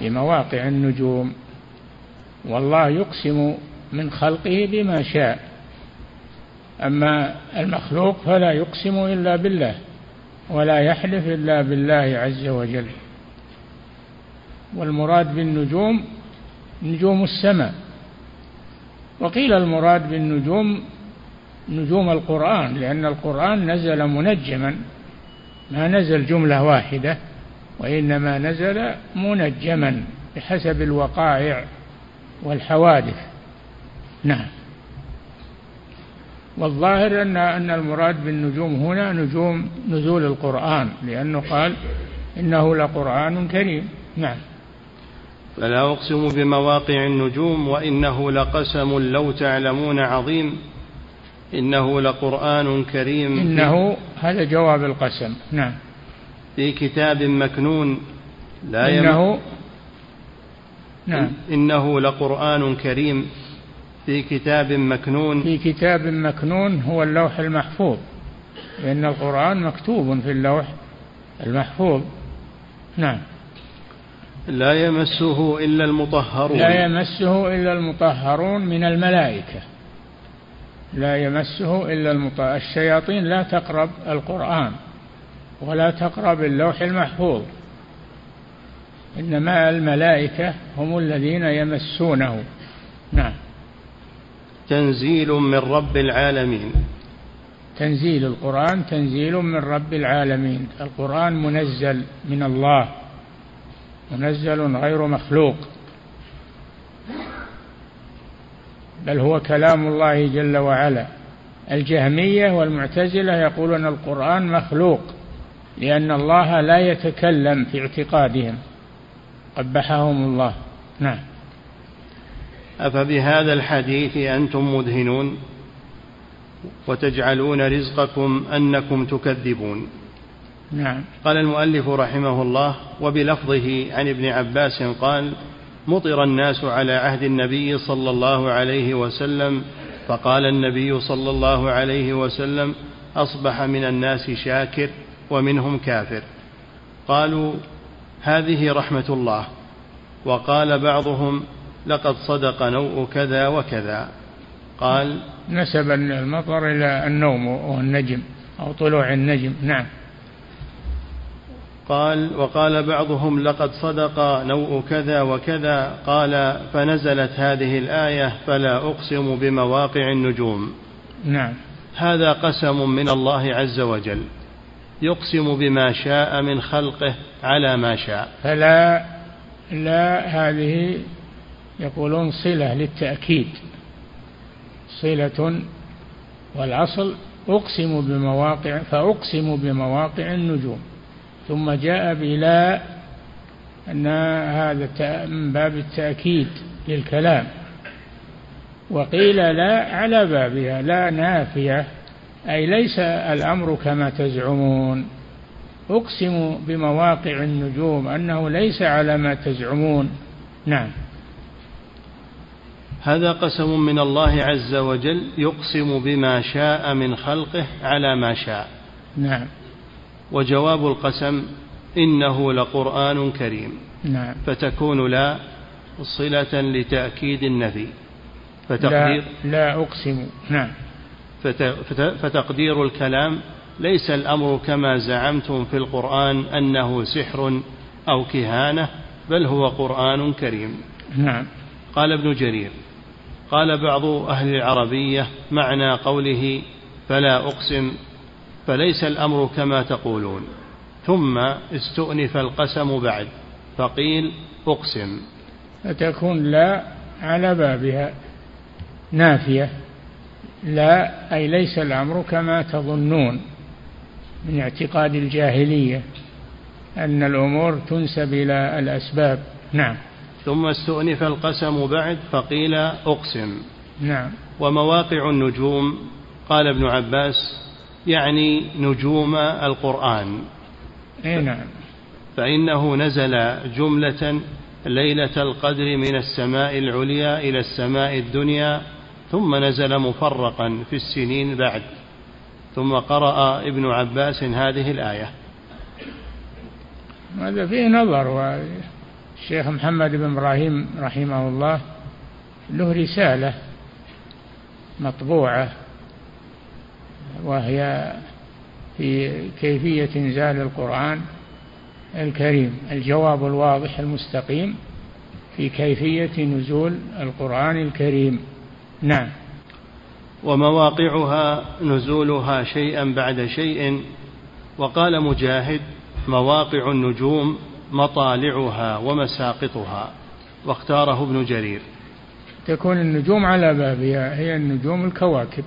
بمواقع النجوم. والله يقسم من خلقه بما شاء. أما المخلوق فلا يقسم إلا بالله ولا يحلف إلا بالله عز وجل. والمراد بالنجوم نجوم السماء. وقيل المراد بالنجوم نجوم القرآن لأن القرآن نزل منجما ما نزل جملة واحدة وإنما نزل منجما بحسب الوقائع والحوادث. نعم. والظاهر أن أن المراد بالنجوم هنا نجوم نزول القرآن لأنه قال إنه لقرآن كريم. نعم. فلا أقسم بمواقع النجوم وإنه لقسم لو تعلمون عظيم. إنه لقرآن كريم. إنه هذا جواب القسم. نعم. في كتاب مكنون. لا إنه نعم. إنه لقرآن كريم. في كتاب مكنون. في كتاب مكنون هو اللوح المحفوظ. لأن القرآن مكتوب في اللوح المحفوظ. نعم. لا يمسه إلا المطهرون. لا يمسه إلا المطهرون من الملائكة. لا يمسه إلا المطهر الشياطين لا تقرب القرآن ولا تقرب اللوح المحفوظ. إنما الملائكة هم الذين يمسونه. نعم. تنزيل من رب العالمين. تنزيل القرآن تنزيل من رب العالمين. القرآن منزل من الله منزل غير مخلوق. بل هو كلام الله جل وعلا. الجهمية والمعتزلة يقولون القرآن مخلوق لأن الله لا يتكلم في اعتقادهم. قبحهم الله. نعم. أفبهذا الحديث أنتم مدهنون وتجعلون رزقكم أنكم تكذبون. نعم. قال المؤلف رحمه الله وبلفظه عن ابن عباس قال مطر الناس على عهد النبي صلى الله عليه وسلم فقال النبي صلى الله عليه وسلم أصبح من الناس شاكر ومنهم كافر. قالوا هذه رحمة الله. وقال بعضهم لقد صدق نوء كذا وكذا. قال نسب المطر إلى النوم والنجم أو طلوع النجم. نعم. قال وقال بعضهم لقد صدق نوء كذا وكذا. قال فنزلت هذه الآية فلا أقسم بمواقع النجوم. نعم. هذا قسم من الله عز وجل. يقسم بما شاء من خلقه على ما شاء. فلا لا هذه يقولون صلة للتأكيد. صلة والأصل أقسم بمواقع فأقسم بمواقع النجوم. ثم جاء بلا أن هذا من باب التأكيد للكلام. وقيل لا على بابها لا نافية أي ليس الأمر كما تزعمون. أقسم بمواقع النجوم أنه ليس على ما تزعمون. نعم. هذا قسم من الله عز وجل يقسم بما شاء من خلقه على ما شاء. نعم. وجواب القسم إنه لقرآن كريم. نعم. فتكون لا صلة لتأكيد النفي. فتقدير لا, لا أقسم. نعم. فتقدير الكلام ليس الأمر كما زعمتم في القرآن أنه سحر أو كهانة بل هو قرآن كريم. نعم. قال ابن جرير قال بعض أهل العربية معنى قوله فلا أقسم فليس الأمر كما تقولون. ثم استؤنف القسم بعد فقيل أقسم. فتكون لا على بابها نافية. لا أي ليس الأمر كما تظنون. من اعتقاد الجاهلية أن الأمور تنسب إلى الأسباب. نعم. ثم استؤنف القسم بعد فقيل أقسم. نعم. ومواقع النجوم قال ابن عباس يعني نجوم القرآن. أي نعم. فإنه نزل جملة ليلة القدر من السماء العليا إلى السماء الدنيا ثم نزل مفرقا في السنين بعد. ثم قرأ ابن عباس هذه الآية. هذا فيه نظر والشيخ محمد بن إبراهيم رحمه الله له رسالة مطبوعة وهي في كيفية إنزال القرآن الكريم الجواب الواضح المستقيم في كيفية نزول القرآن الكريم. نعم. ومواقعها نزولها شيئا بعد شيء وقال مجاهد مواقع النجوم مطالعها ومساقطها واختاره ابن جرير. تكون النجوم على بابها هي النجوم الكواكب.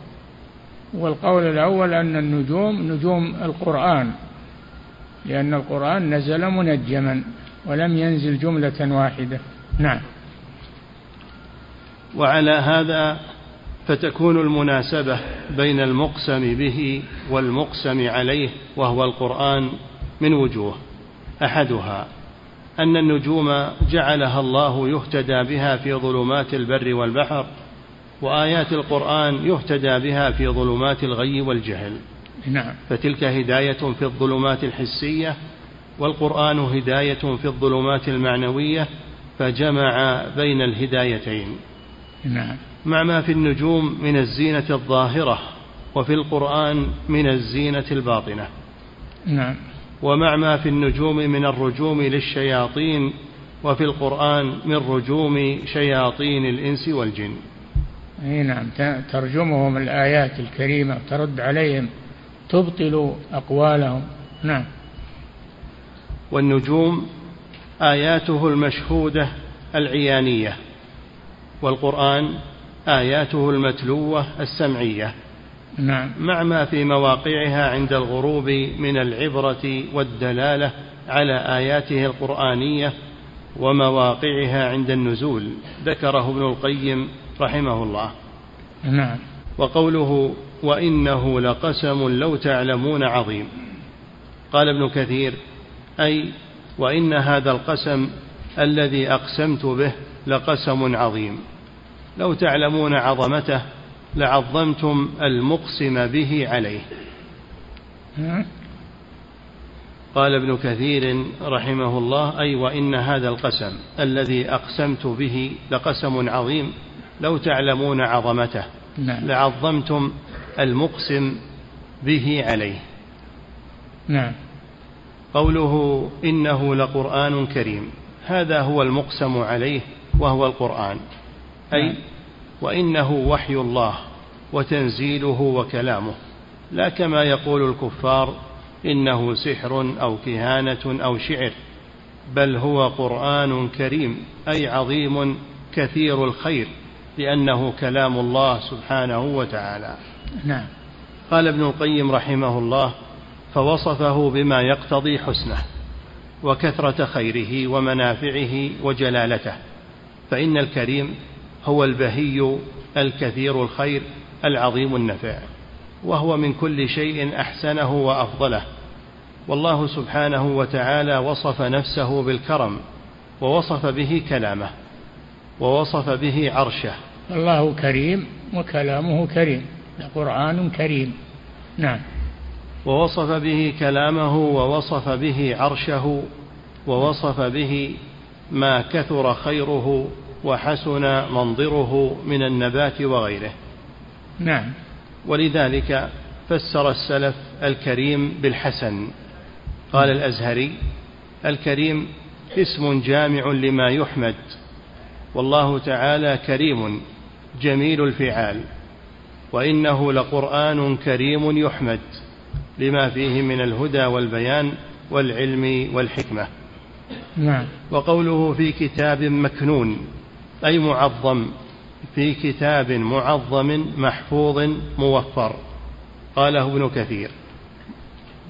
والقول الأول أن النجوم نجوم القرآن لأن القرآن نزل منجما ولم ينزل جملة واحدة. نعم. وعلى هذا فتكون المناسبة بين المقسم به والمقسم عليه وهو القرآن من وجوه. أحدها أن النجوم جعلها الله يهتدى بها في ظلمات البر والبحر وآيات القرآن يهتدى بها في ظلمات الغي والجهل. نعم. فتلك هداية في الظلمات الحسية والقرآن هداية في الظلمات المعنوية فجمع بين الهدايتين. نعم. مع ما في النجوم من الزينة الظاهرة وفي القرآن من الزينة الباطنة. نعم. ومع ما في النجوم من الرجوم للشياطين وفي القرآن من رجوم شياطين الإنس والجن. أي نعم ترجمهم الآيات الكريمة ترد عليهم تبطل أقوالهم. نعم. والنجوم آياته المشهودة العيانية والقرآن آياته المتلوة السمعية. نعم. مع ما في مواقعها عند الغروب من العبرة والدلالة على آياته القرآنية ومواقعها عند النزول ذكره ابن القيم رحمه الله. نعم. وقوله وإنه لقسم لو تعلمون عظيم. قال ابن كثير أي وإن هذا القسم الذي أقسمت به لقسم عظيم. لو تعلمون عظمته لعظمتم المقسم به عليه. قال ابن كثير رحمه الله أي وإن هذا القسم الذي أقسمت به لقسم عظيم لو تعلمون عظمته. نعم. لعظمتم المقسم به عليه. نعم. قوله إنه لقرآن كريم هذا هو المقسم عليه وهو القرآن. أي نعم. وإنه وحي الله وتنزيله وكلامه. لا كما يقول الكفار إنه سحر أو كهانة أو شعر بل هو قرآن كريم أي عظيم كثير الخير لأنه كلام الله سبحانه وتعالى. نعم. قال ابن القيم رحمه الله فوصفه بما يقتضي حسنه وكثرة خيره ومنافعه وجلالته فإن الكريم هو البهي الكثير الخير العظيم النفع وهو من كل شيء أحسنه وأفضله. والله سبحانه وتعالى وصف نفسه بالكرم ووصف به كلامه ووصف به عرشه. الله كريم وكلامه كريم قرآن كريم. نعم. ووصف به كلامه ووصف به عرشه ووصف به ما كثر خيره وحسن منظره من النبات وغيره. نعم. ولذلك فسر السلف الكريم بالحسن. قال الأزهري الكريم اسم جامع لما يحمد والله تعالى كريم جميل الفعال وإنه لقرآن كريم يحمد لما فيه من الهدى والبيان والعلم والحكمة. نعم. وقوله في كتاب مكنون أي معظم في كتاب معظم محفوظ موفر. قاله ابن كثير.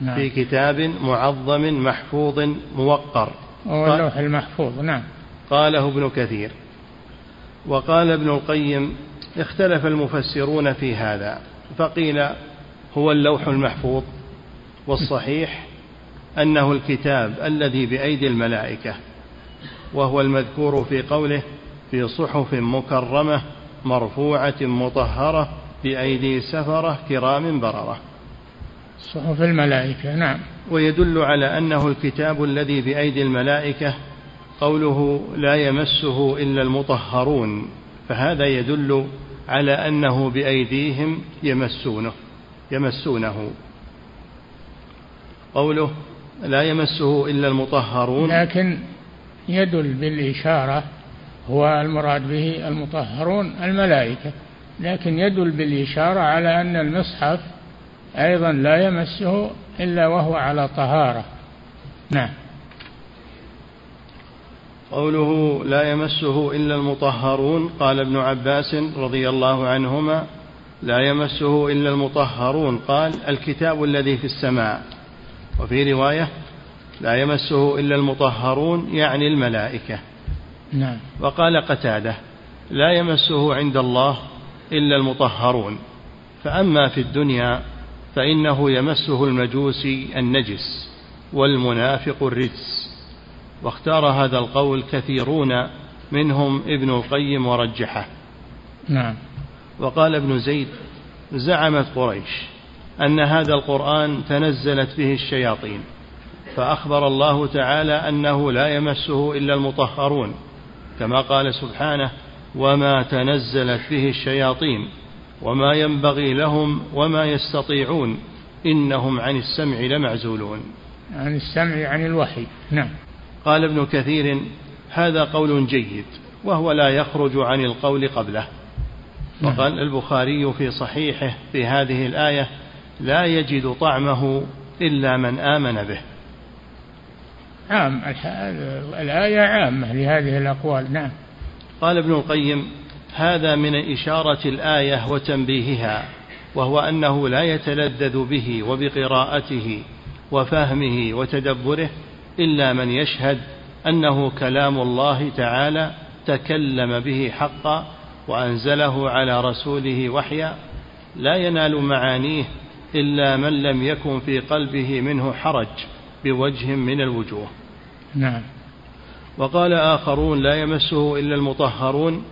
نعم. في كتاب معظم محفوظ موقر. هو اللوح المحفوظ نعم. قاله ابن كثير. وقال ابن القيم اختلف المفسرون في هذا فقيل هو اللوح المحفوظ والصحيح أنه الكتاب الذي بأيدي الملائكة وهو المذكور في قوله في صحف مكرمة مرفوعة مطهرة بأيدي سفرة كرام بررة. صحف الملائكة نعم. ويدل على أنه الكتاب الذي بأيدي الملائكة قوله لا يمسه إلا المطهرون فهذا يدل على أنه بأيديهم يمسونه يمسونه. قوله لا يمسه إلا المطهرون. لكن يدل بالإشارة هو المراد به المطهرون الملائكة لكن يدل بالإشارة على أن المصحف أيضا لا يمسه إلا وهو على طهارة. نعم. قوله لا يمسه إلا المطهرون قال ابن عباس رضي الله عنهما لا يمسه إلا المطهرون قال الكتاب الذي في السماء. وفي رواية لا يمسه إلا المطهرون يعني الملائكة. نعم. وقال قتاده لا يمسه عند الله إلا المطهرون فأما في الدنيا فإنه يمسه المجوسي النجس والمنافق الرجس. واختار هذا القول كثيرون منهم ابن القيم ورجحه. نعم. وقال ابن زيد زعمت قريش أن هذا القرآن تنزلت به الشياطين فأخبر الله تعالى أنه لا يمسه إلا المطهرون. كما قال سبحانه وما تنزلت به الشياطين وما ينبغي لهم وما يستطيعون إنهم عن السمع لمعزولون. عن السمع عن الوحي. نعم. قال ابن كثير هذا قول جيد وهو لا يخرج عن القول قبله. نعم. وقال البخاري في صحيحه في هذه الآية لا يجد طعمه إلا من آمن به. عام الآية عامة لهذه الأقوال. نعم. قال ابن القيم هذا من إشارة الآية وتنبيهها وهو أنه لا يتلذذ به وبقراءته وفهمه وتدبره إلا من يشهد أنه كلام الله تعالى تكلم به حقا وأنزله على رسوله وحيا. لا ينال معانيه إلا من لم يكن في قلبه منه حرج بوجه من الوجوه. نعم. وقال آخرون لا يمسه إلا المطهرون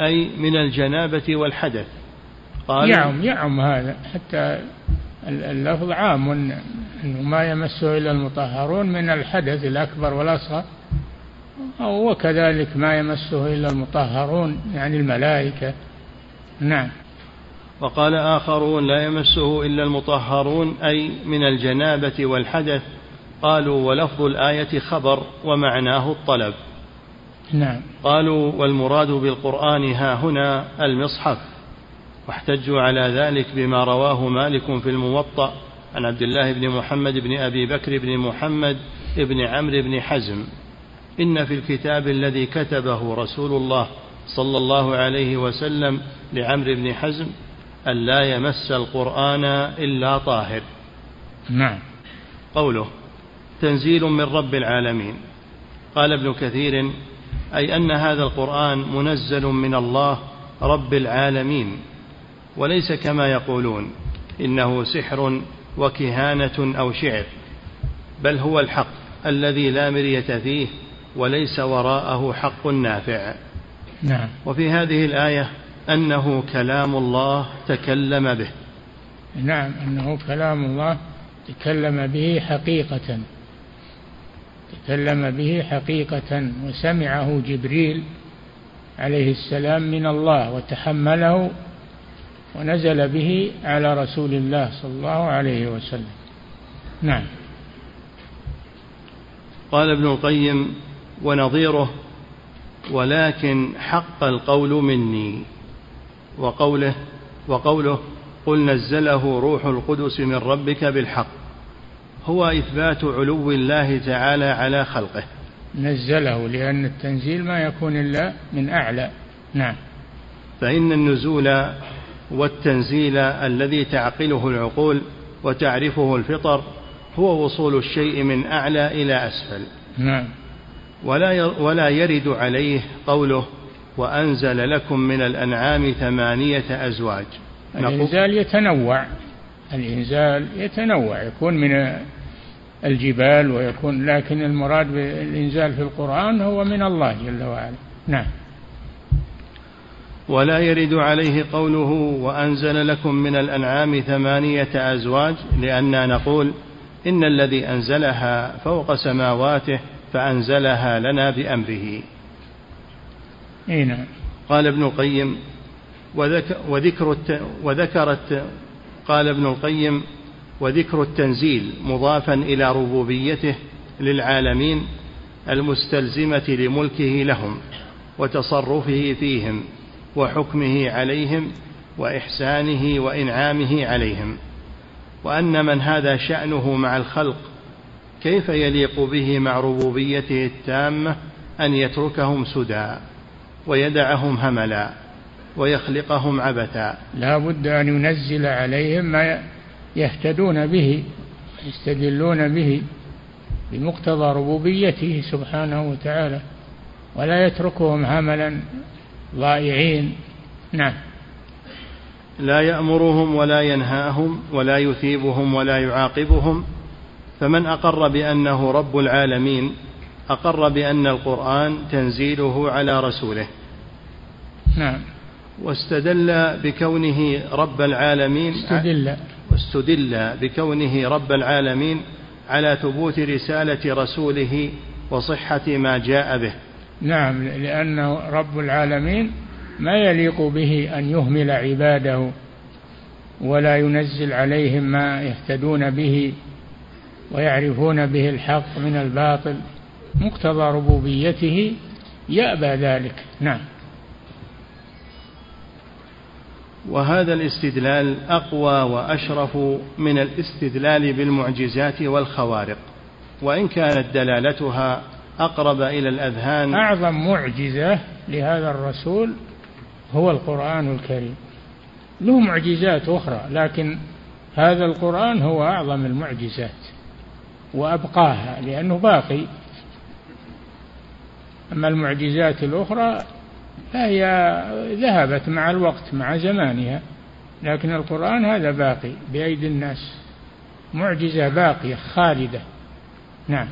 أي من الجنابة والحدث. قال يعم يعم هذا. حتى اللفظ عام أنه ما يمسه إلا المطهرون من الحدث الأكبر والأصغر. وكذلك ما يمسه إلا المطهرون يعني الملائكة. نعم. وقال آخرون لا يمسه إلا المطهرون أي من الجنابة والحدث. قالوا ولفظ الآية خبر ومعناه الطلب. نعم. قالوا والمراد بالقرآن ها هنا المصحف. واحتجوا على ذلك بما رواه مالك في الموطأ عن عبد الله بن محمد بن أبي بكر بن محمد بن عمرو بن حزم. إن في الكتاب الذي كتبه رسول الله صلى الله عليه وسلم لعمرو بن حزم أن لا يمس القرآن إلا طاهر. نعم. قوله تنزيل من رب العالمين. قال ابن كثير أي أن هذا القرآن منزل من الله رب العالمين وليس كما يقولون إنه سحر وكهانة أو شعر بل هو الحق الذي لا مرية فيه وليس وراءه حق نافع. نعم. وفي هذه الآية أنه كلام الله تكلم به. نعم أنه كلام الله تكلم به حقيقة. تكلم به حقيقة وسمعه جبريل عليه السلام من الله وتحمله ونزل به على رسول الله صلى الله عليه وسلم. نعم. قال ابن القيم ونظيره ولكن حق القول مني. وقوله وقوله قل نزله روح القدس من ربك بالحق. هو إثبات علو الله تعالى على خلقه. نزله لأن التنزيل ما يكون إلا من أعلى. نعم. فإن النزول والتنزيل الذي تعقله العقول وتعرفه الفطر هو وصول الشيء من أعلى إلى أسفل. نعم. ولا ولا يرد عليه قوله وأنزل لكم من الأنعام ثمانية أزواج. الإنزال يتنوع. الإنزال يتنوع يكون من الجبال ويكون لكن المراد بالإنزال في القرآن هو من الله جل وعلا. نعم. ولا يرد عليه قوله وأنزل لكم من الأنعام ثمانية أزواج لأننا نقول إن الذي أنزلها فوق سماواته فأنزلها لنا بأمره. أي نعم. قال ابن القيم وذكر وذكرت قال ابن القيم وذكر التنزيل مضافا إلى ربوبيته للعالمين المستلزمة لملكه لهم وتصرفه فيهم وحكمه عليهم وإحسانه وإنعامه عليهم. وأن من هذا شأنه مع الخلق كيف يليق به مع ربوبيته التامة أن يتركهم سدى ويدعهم هملا؟ ويخلقهم عبثا. لا بد أن ينزل عليهم ما يهتدون به يستدلون به بمقتضى ربوبيته سبحانه وتعالى ولا يتركهم هملا ضائعين. نعم. لا يأمرهم ولا ينهاهم ولا يثيبهم ولا يعاقبهم. فمن أقر بأنه رب العالمين أقر بأن القرآن تنزيله على رسوله. نعم. واستدل بكونه رب العالمين استدل. واستدل بكونه رب العالمين على ثبوت رسالة رسوله وصحة ما جاء به. نعم لأنه رب العالمين ما يليق به أن يهمل عباده ولا ينزل عليهم ما يهتدون به ويعرفون به الحق من الباطل. مقتضى ربوبيته يأبى ذلك. نعم. وهذا الاستدلال أقوى وأشرف من الاستدلال بالمعجزات والخوارق وإن كانت دلالتها أقرب إلى الأذهان. أعظم معجزة لهذا الرسول هو القرآن الكريم. له معجزات أخرى لكن هذا القرآن هو أعظم المعجزات وأبقاها لأنه باقي. أما المعجزات الأخرى فهي ذهبت مع الوقت مع زمانها. لكن القرآن هذا باقي بأيدي الناس. معجزة باقية خالدة. نعم.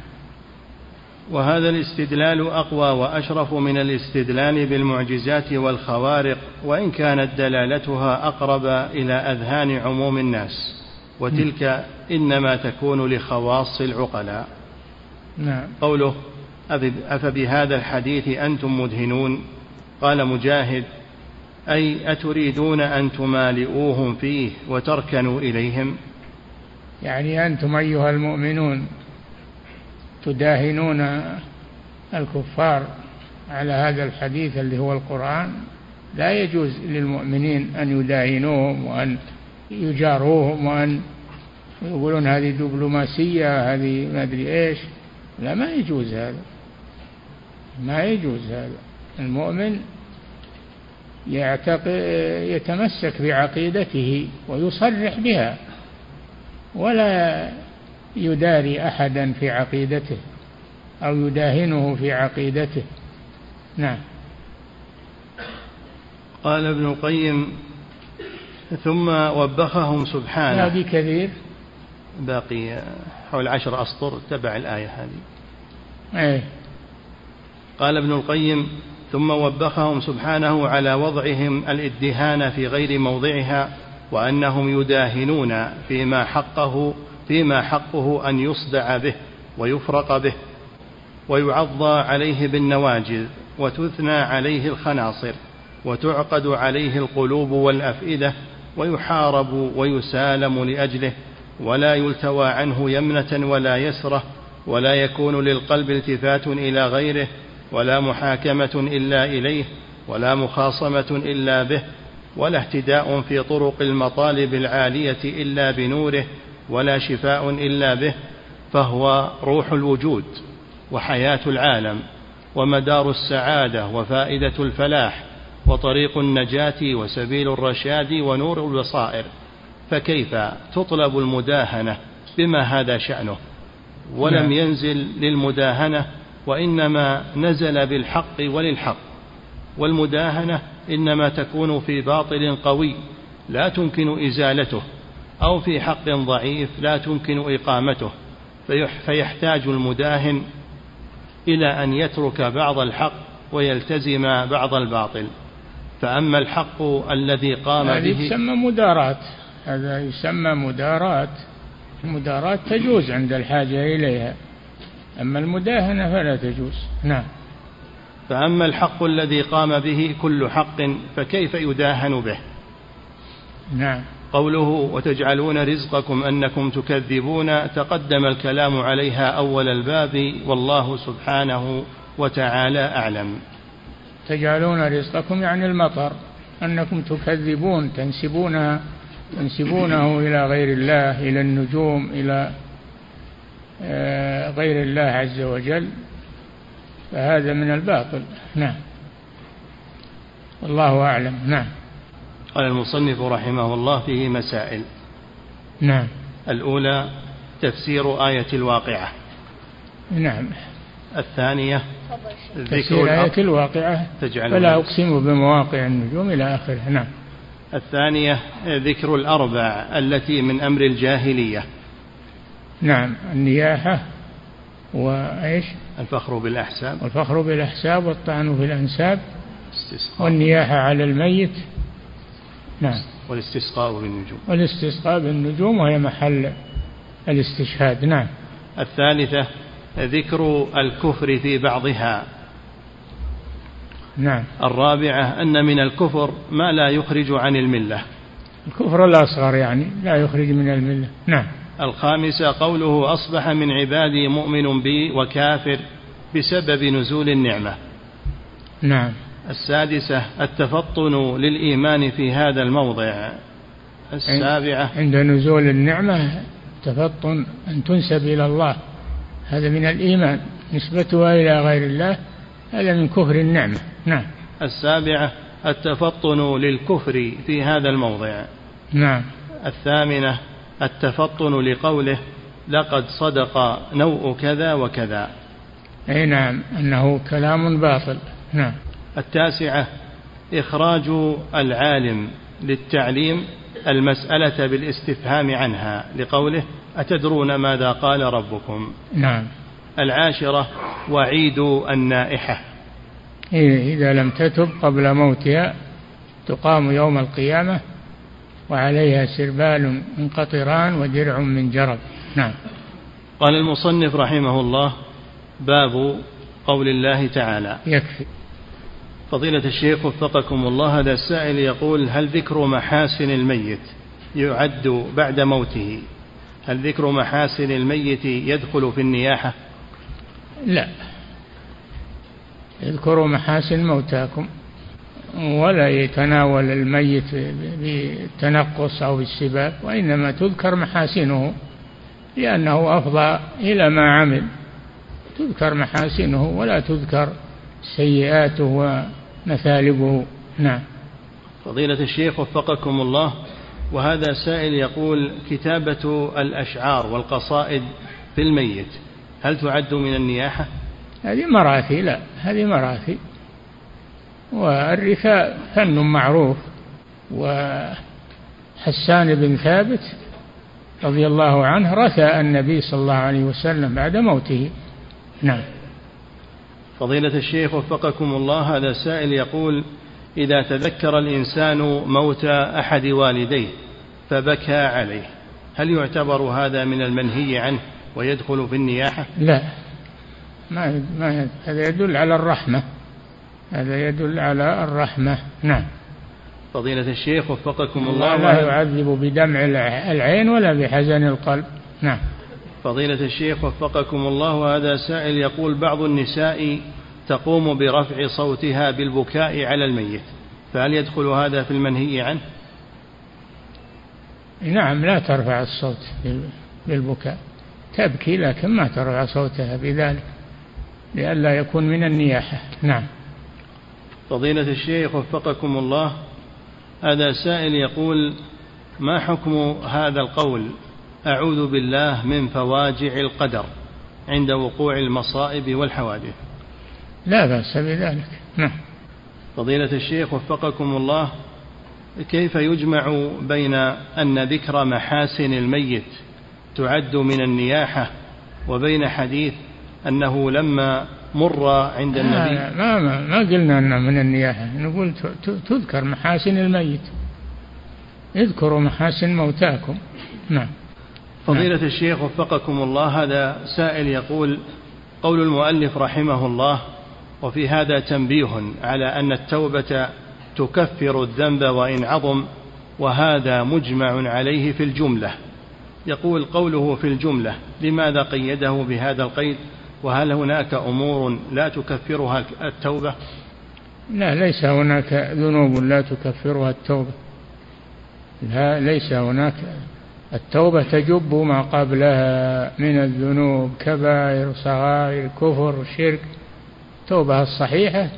وهذا الاستدلال أقوى وأشرف من الاستدلال بالمعجزات والخوارق وإن كانت دلالتها أقرب إلى أذهان عموم الناس. وتلك إنما تكون لخواص العقلاء. نعم. قوله أفبهذا الحديث أنتم مدهنون؟ قال مجاهد أي أتريدون أن تمالئوهم فيه وتركنوا إليهم؟ يعني أنتم أيها المؤمنون تداهنون الكفار على هذا الحديث اللي هو القرآن؟ لا يجوز للمؤمنين أن يداهنوهم وأن يجاروهم وأن يقولون هذه دبلوماسية هذه ما أدري إيش. لا ما يجوز هذا. ما يجوز هذا. المؤمن يعتقد يتمسك بعقيدته ويصرح بها ولا يداري أحدا في عقيدته أو يداهنه في عقيدته. نعم. قال ابن القيم ثم وبخهم سبحانه. بكثير باقي حول عشر أسطر تبع الآية هذه. أيه. قال ابن القيم ثم وبخهم سبحانه على وضعهم الإدهان في غير موضعها وأنهم يداهنون فيما حقه فيما حقه أن يصدع به ويفرق به ويعضى عليه بالنواجذ وتثنى عليه الخناصر وتعقد عليه القلوب والأفئدة ويحارب ويسالم لأجله ولا يلتوى عنه يمنة ولا يسرة ولا يكون للقلب التفات إلى غيره ولا محاكمة إلا إليه ولا مخاصمة إلا به ولا اهتداء في طرق المطالب العالية إلا بنوره ولا شفاء إلا به فهو روح الوجود وحياة العالم ومدار السعادة وفائدة الفلاح وطريق النجاة وسبيل الرشاد ونور البصائر فكيف تطلب المداهنة بما هذا شأنه ولم نعم. ينزل للمداهنة وإنما نزل بالحق وللحق والمداهنة إنما تكون في باطل قوي لا تمكن إزالته أو في حق ضعيف لا تمكن إقامته. فيحتاج المداهن إلى أن يترك بعض الحق ويلتزم بعض الباطل. فأما الحق الذي قام هذه به يسمى مداراة هذا يسمى مداراة المداراة تجوز عند الحاجة إليها. أما المداهنة فلا تجوز. نعم. فأما الحق الذي قام به كل حق فكيف يداهن به؟ نعم. قوله وتجعلون رزقكم أنكم تكذبون تقدم الكلام عليها أول الباب والله سبحانه وتعالى أعلم. تجعلون رزقكم يعني المطر أنكم تكذبون تنسبونها تنسبونه إلى غير الله إلى النجوم آه، غير الله عز وجل فهذا من الباطل. نعم. والله أعلم. نعم. قال المصنف رحمه الله فيه مسائل. نعم. الأولى تفسير آية الواقعة. نعم. الثانية ذكر آية الواقعة. فلا أقسم بمواقع النجوم إلى آخره. نعم. الثانية ذكر الأربع التي من أمر الجاهلية. نعم النياحة وإيش؟ الفخر بالأحساب. والفخر بالأحساب والطعن في الأنساب. والنياحة على الميت. نعم. والاستسقاء بالنجوم. والاستسقاء بالنجوم وهي محل الاستشهاد. نعم. الثالثة ذكر الكفر في بعضها. نعم. الرابعة أن من الكفر ما لا يخرج عن الملة. الكفر الأصغر يعني لا يخرج من الملة. نعم. الخامسة قوله أصبح من عبادي مؤمن بي وكافر بسبب نزول النعمة. نعم. السادسة التفطن للإيمان في هذا الموضع. السابعة عند نزول النعمة تفطن أن تنسب إلى الله. هذا من الإيمان نسبتها إلى غير الله هذا من كفر النعمة. نعم. السابعة التفطن للكفر في هذا الموضع. نعم. الثامنة التفطن لقوله لقد صدق نوء كذا وكذا. أي نعم أنه كلام باطل. نعم. التاسعة إخراج العالم للتعليم المسألة بالاستفهام عنها لقوله أتدرون ماذا قال ربكم؟ نعم. العاشرة وعيد النائحة. إيه، إذا لم تتب قبل موتها تقام يوم القيامة وعليها سربال من قطران ودرع من جرب. نعم. قال المصنف رحمه الله باب قول الله تعالى. يكفي. فضيلة الشيخ وفقكم الله هذا السائل يقول هل ذكر محاسن الميت يعد بعد موته؟ هل ذكر محاسن الميت يدخل في النياحة؟ لا. اذكروا محاسن موتاكم. ولا يتناول الميت بالتنقص أو بالسباب وإنما تذكر محاسنه لأنه أفضى إلى ما عمل. تذكر محاسنه ولا تذكر سيئاته ومثالبه. نعم. فضيلة الشيخ وفقكم الله وهذا سائل يقول كتابة الأشعار والقصائد في الميت هل تعد من النياحة؟ هذه مراثي لا هذه مراثي. والرثاء فن معروف. وحسان بن ثابت رضي الله عنه رثى النبي صلى الله عليه وسلم بعد موته. نعم. فضيلة الشيخ وفقكم الله هذا سائل يقول إذا تذكر الإنسان موت أحد والديه فبكى عليه هل يعتبر هذا من المنهي عنه ويدخل في النياحة؟ لا. ما ما هذا يدل على الرحمة. هذا يدل على الرحمة. نعم. فضيلة الشيخ وفقكم الله لا يعذب بدمع العين ولا بحزن القلب. نعم. فضيلة الشيخ وفقكم الله هذا سائل يقول بعض النساء تقوم برفع صوتها بالبكاء على الميت فهل يدخل هذا في المنهي عنه؟ نعم لا ترفع الصوت بالبكاء. تبكي لكن ما ترفع صوتها بذلك لئلا يكون من النياحة. نعم. فضيلة الشيخ وفقكم الله هذا سائل يقول ما حكم هذا القول؟ أعوذ بالله من فواجع القدر عند وقوع المصائب والحوادث. لا بأس بذلك. نعم. فضيلة الشيخ وفقكم الله كيف يجمع بين أن ذكر محاسن الميت تعد من النياحة وبين حديث أنه لما مر عند النبي؟ ما, ما, ما قلنا أنه من النياحة نقول تذكر محاسن الميت. اذكروا محاسن موتاكم. نعم. فضيلة نعم. الشيخ وفقكم الله هذا سائل يقول قول المؤلف رحمه الله وفي هذا تنبيه على أن التوبة تكفر الذنب وإن عظم وهذا مجمع عليه في الجملة. يقول قوله في الجملة لماذا قيده بهذا القيد؟ وهل هناك أمور لا تكفرها التوبة؟ لا ليس هناك ذنوب لا تكفرها التوبة. لا ليس هناك. التوبة تجب ما قبلها من الذنوب كبائر صغائر كفر شرك. التوبة الصحيحة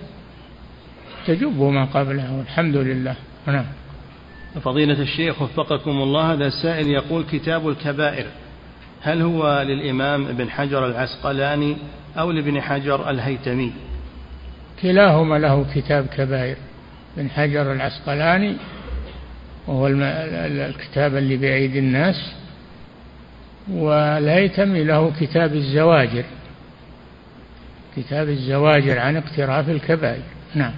تجب ما قبلها والحمد لله. نعم. فضيلة الشيخ وفقكم الله هذا السائل يقول كتاب الكبائر. هل هو للإمام ابن حجر العسقلاني أو لابن حجر الهيتمي؟ كلاهما له كتاب كبائر. ابن حجر العسقلاني وهو الكتاب اللي بأيدي الناس والهيتمي له كتاب الزواجر. كتاب الزواجر عن اقتراف الكبائر. نعم.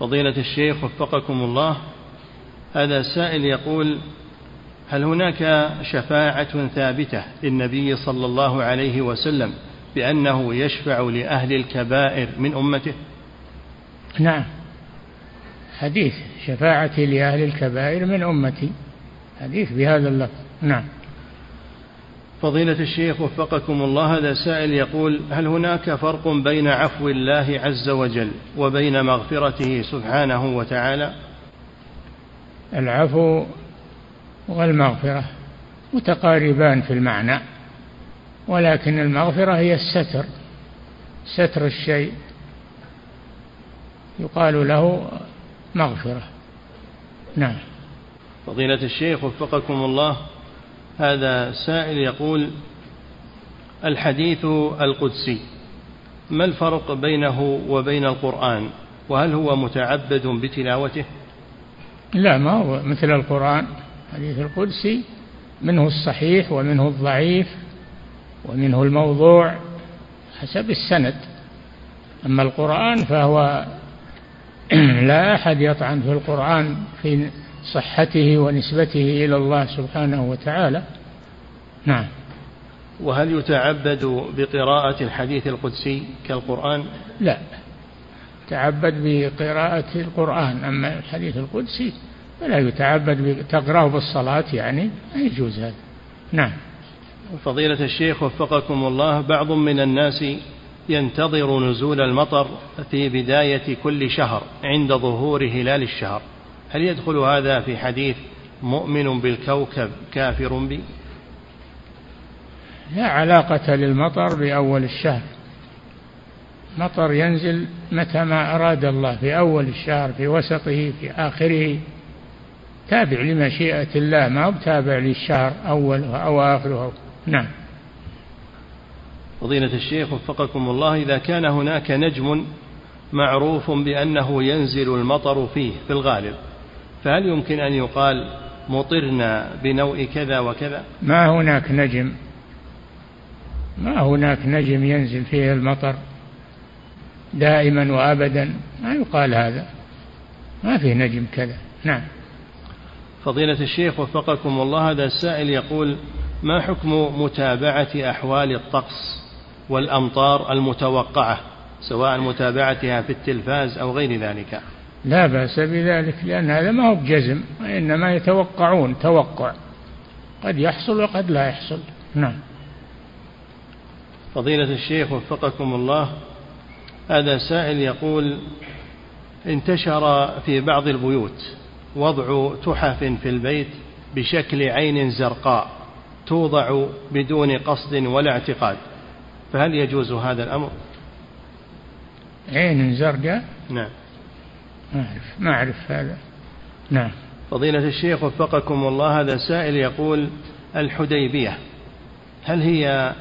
فضيلة الشيخ وفقكم الله هذا سائل يقول هل هناك شفاعة ثابتة للنبي صلى الله عليه وسلم بأنه يشفع لأهل الكبائر من أمته؟ نعم. حديث شفاعتي لأهل الكبائر من أمتي. حديث بهذا اللفظ. نعم. فضيلة الشيخ وفقكم الله هذا سائل يقول هل هناك فرق بين عفو الله عز وجل وبين مغفرته سبحانه وتعالى؟ العفو والمغفرة متقاربان في المعنى ولكن المغفرة هي الستر ستر الشيء يقال له مغفرة. نعم. فضيلة الشيخ وفقكم الله هذا سائل يقول الحديث القدسي ما الفرق بينه وبين القرآن؟ وهل هو متعبد بتلاوته؟ لا ما هو مثل القرآن. الحديث القدسي منه الصحيح ومنه الضعيف ومنه الموضوع حسب السند. أما القرآن فهو لا أحد يطعن في القرآن في صحته ونسبته إلى الله سبحانه وتعالى. نعم. وهل يتعبد بقراءة الحديث القدسي كالقرآن؟ لا. تعبد بقراءة القرآن أما الحديث القدسي فلا يتعبد تقرأه بالصلاة يعني لا يجوز هذا. نعم. فضيلة الشيخ وفقكم الله بعض من الناس ينتظر نزول المطر في بداية كل شهر عند ظهور هلال الشهر. هل يدخل هذا في حديث مؤمن بالكوكب كافر بي لا علاقة للمطر بأول الشهر. مطر ينزل متى ما أراد الله في أول الشهر في وسطه في آخره. تابع لمشيئة الله ما هو تابع للشهر أوله أو آخره نعم. فضيلة الشيخ وفقكم الله إذا كان هناك نجم معروف بأنه ينزل المطر فيه في الغالب فهل يمكن أن يقال مطرنا بنوء كذا وكذا؟ ما هناك نجم. ما هناك نجم ينزل فيه المطر دائما وابدا ما يقال هذا. ما فيه نجم كذا. نعم. فضيلة الشيخ وفقكم الله هذا السائل يقول ما حكم متابعة أحوال الطقس والأمطار المتوقعة سواء متابعتها في التلفاز أو غير ذلك؟ لا بأس بذلك لأن هذا ما هو بجزم وإنما يتوقعون توقع قد يحصل وقد لا يحصل. نعم. فضيلة الشيخ وفقكم الله هذا سائل يقول انتشر في بعض البيوت وضع تحف في البيت بشكل عين زرقاء توضع بدون قصد ولا اعتقاد. فهل يجوز هذا الأمر؟ عين زرقاء؟ نعم. ما أعرف ما أعرف هذا. نعم. فضيلة الشيخ وفقكم الله هذا سائل يقول الحديبية هل هي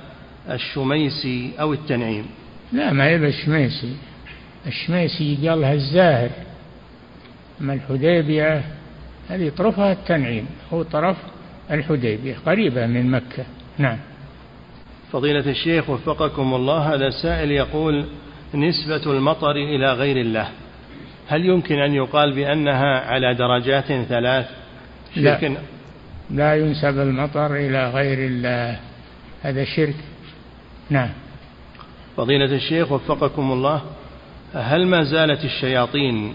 الشميسي أو التنعيم؟ لا ما هي الشميسي. قال لها الزاهر. أما الحديبية هذه طرفها التنعيم هو طرف الحديبية قريبة من مكة. نعم. فضيلة الشيخ وفقكم الله هذا سائل يقول نسبة المطر إلى غير الله هل يمكن أن يقال بأنها على درجات ثلاث؟ لا. لا ينسب المطر إلى غير الله هذا شرك. نعم. فضيلة الشيخ وفقكم الله هل ما زالت الشياطين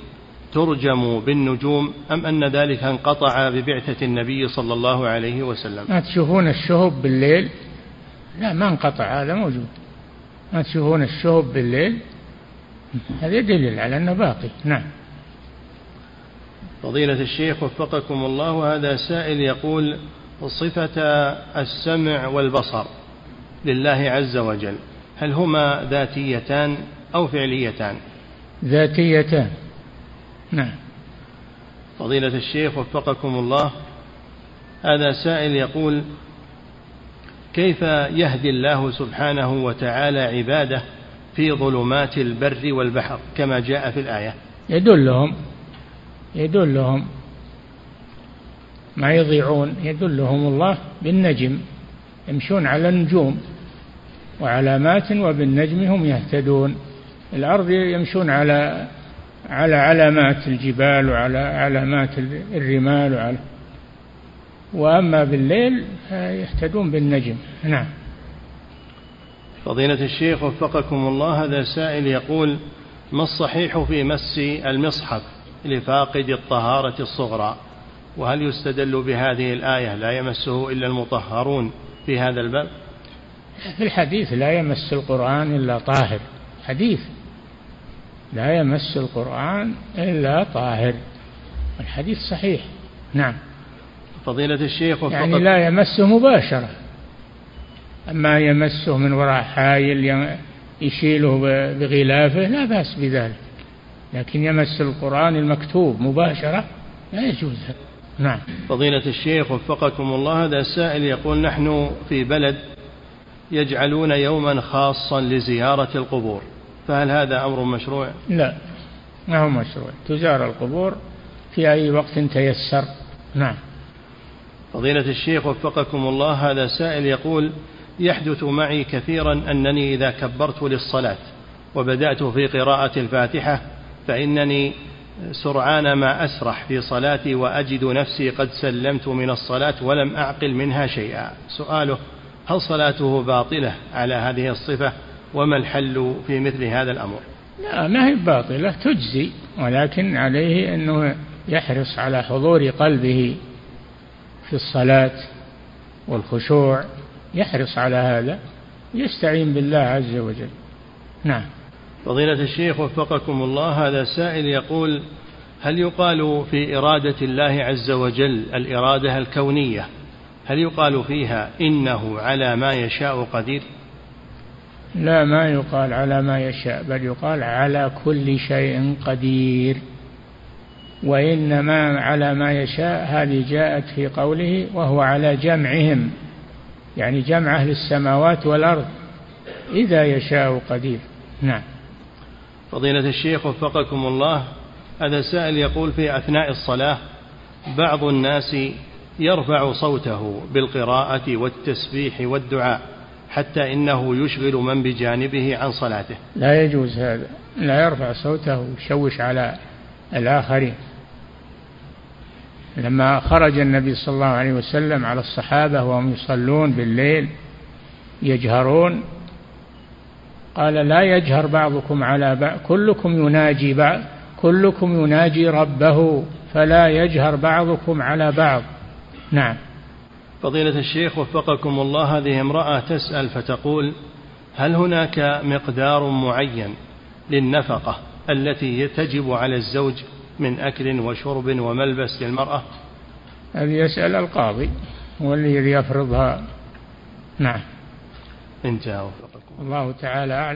ترجم بالنجوم أم أن ذلك انقطع ببعثة النبي صلى الله عليه وسلم؟ ما تشوفون الشهب بالليل؟ لا ما انقطع هذا موجود. ما تشوفون الشهب بالليل؟ هذا دليل على أنه باقي. نعم. فضيلة الشيخ وفقكم الله هذا سائل يقول صفة السمع والبصر لله عز وجل هل هما ذاتيتان أو فعليتان؟ ذاتيتان. نعم. فضيلة الشيخ وفقكم الله هذا سائل يقول كيف يهدي الله سبحانه وتعالى عباده في ظلمات البر والبحر كما جاء في الآية؟ يدلهم يدلهم ما يضيعون يدلهم الله بالنجم يمشون على النجوم. وعلامات وبالنجم هم يهتدون. الأرض يمشون على على علامات الجبال وعلى علامات الرمال وعلى وأما بالليل يهتدون بالنجم. نعم. فضيلة الشيخ وفقكم الله هذا سائل يقول ما الصحيح في مس المصحف لفاقد الطهارة الصغرى؟ وهل يستدل بهذه الآية لا يمسه إلا المطهرون في هذا الباب؟ في الحديث لا يمس القرآن إلا طاهر. حديث. لا يمس القرآن إلا طاهر. الحديث صحيح. نعم. فضيلة الشيخ وفقد يعني لا يمسه مباشرة. أما يمسه من وراء حائل يشيله بغلافه لا بأس بذلك. لكن يمس القرآن المكتوب مباشرة لا يجوز. نعم. فضيلة الشيخ وفقكم الله هذا السائل يقول نحن في بلد يجعلون يوما خاصا لزيارة القبور. فهل هذا أمر مشروع؟ لا ما هو مشروع. تزار القبور في أي وقت تيسر. نعم. فضيلة الشيخ وفقكم الله هذا سائل يقول يحدث معي كثيرا أنني إذا كبرت للصلاة وبدأت في قراءة الفاتحة فإنني سرعان ما أسرح في صلاتي وأجد نفسي قد سلمت من الصلاة ولم أعقل منها شيئا. سؤاله هل صلاته باطلة على هذه الصفة؟ وما الحل في مثل هذا الأمر؟ لا ما هي باطلة تجزي ولكن عليه أنه يحرص على حضور قلبه في الصلاة والخشوع يحرص على هذا يستعين بالله عز وجل. نعم. فضيلة الشيخ وفقكم الله هذا سائل يقول هل يقال في إرادة الله عز وجل الإرادة الكونية؟ هل يقال فيها إنه على ما يشاء قدير؟ لا ما يقال على ما يشاء بل يقال على كل شيء قدير. وإنما على ما يشاء هذه جاءت في قوله وهو على جمعهم يعني جمع أهل السماوات والأرض إذا يشاء قدير. نعم. فضيلة الشيخ وفقكم الله هذا سائل يقول في أثناء الصلاة بعض الناس يرفع صوته بالقراءة والتسبيح والدعاء. حتى إنه يشغل من بجانبه عن صلاته. لا يجوز هذا. لا يرفع صوته ويشوش على الآخرين. لما خرج النبي صلى الله عليه وسلم على الصحابة وهم يصلون بالليل يجهرون قال لا يجهر بعضكم على بعض كلكم يناجي بعض كلكم يناجي ربه فلا يجهر بعضكم على بعض. نعم. فضيلة الشيخ وفقكم الله هذه امرأة تسأل فتقول هل هناك مقدار معين للنفقة التي تجب على الزوج من أكل وشرب وملبس للمرأة؟ هذه يسأل القاضي هو الذي يفرضها. نعم. انتهى وفقكم الله تعالى أعلم.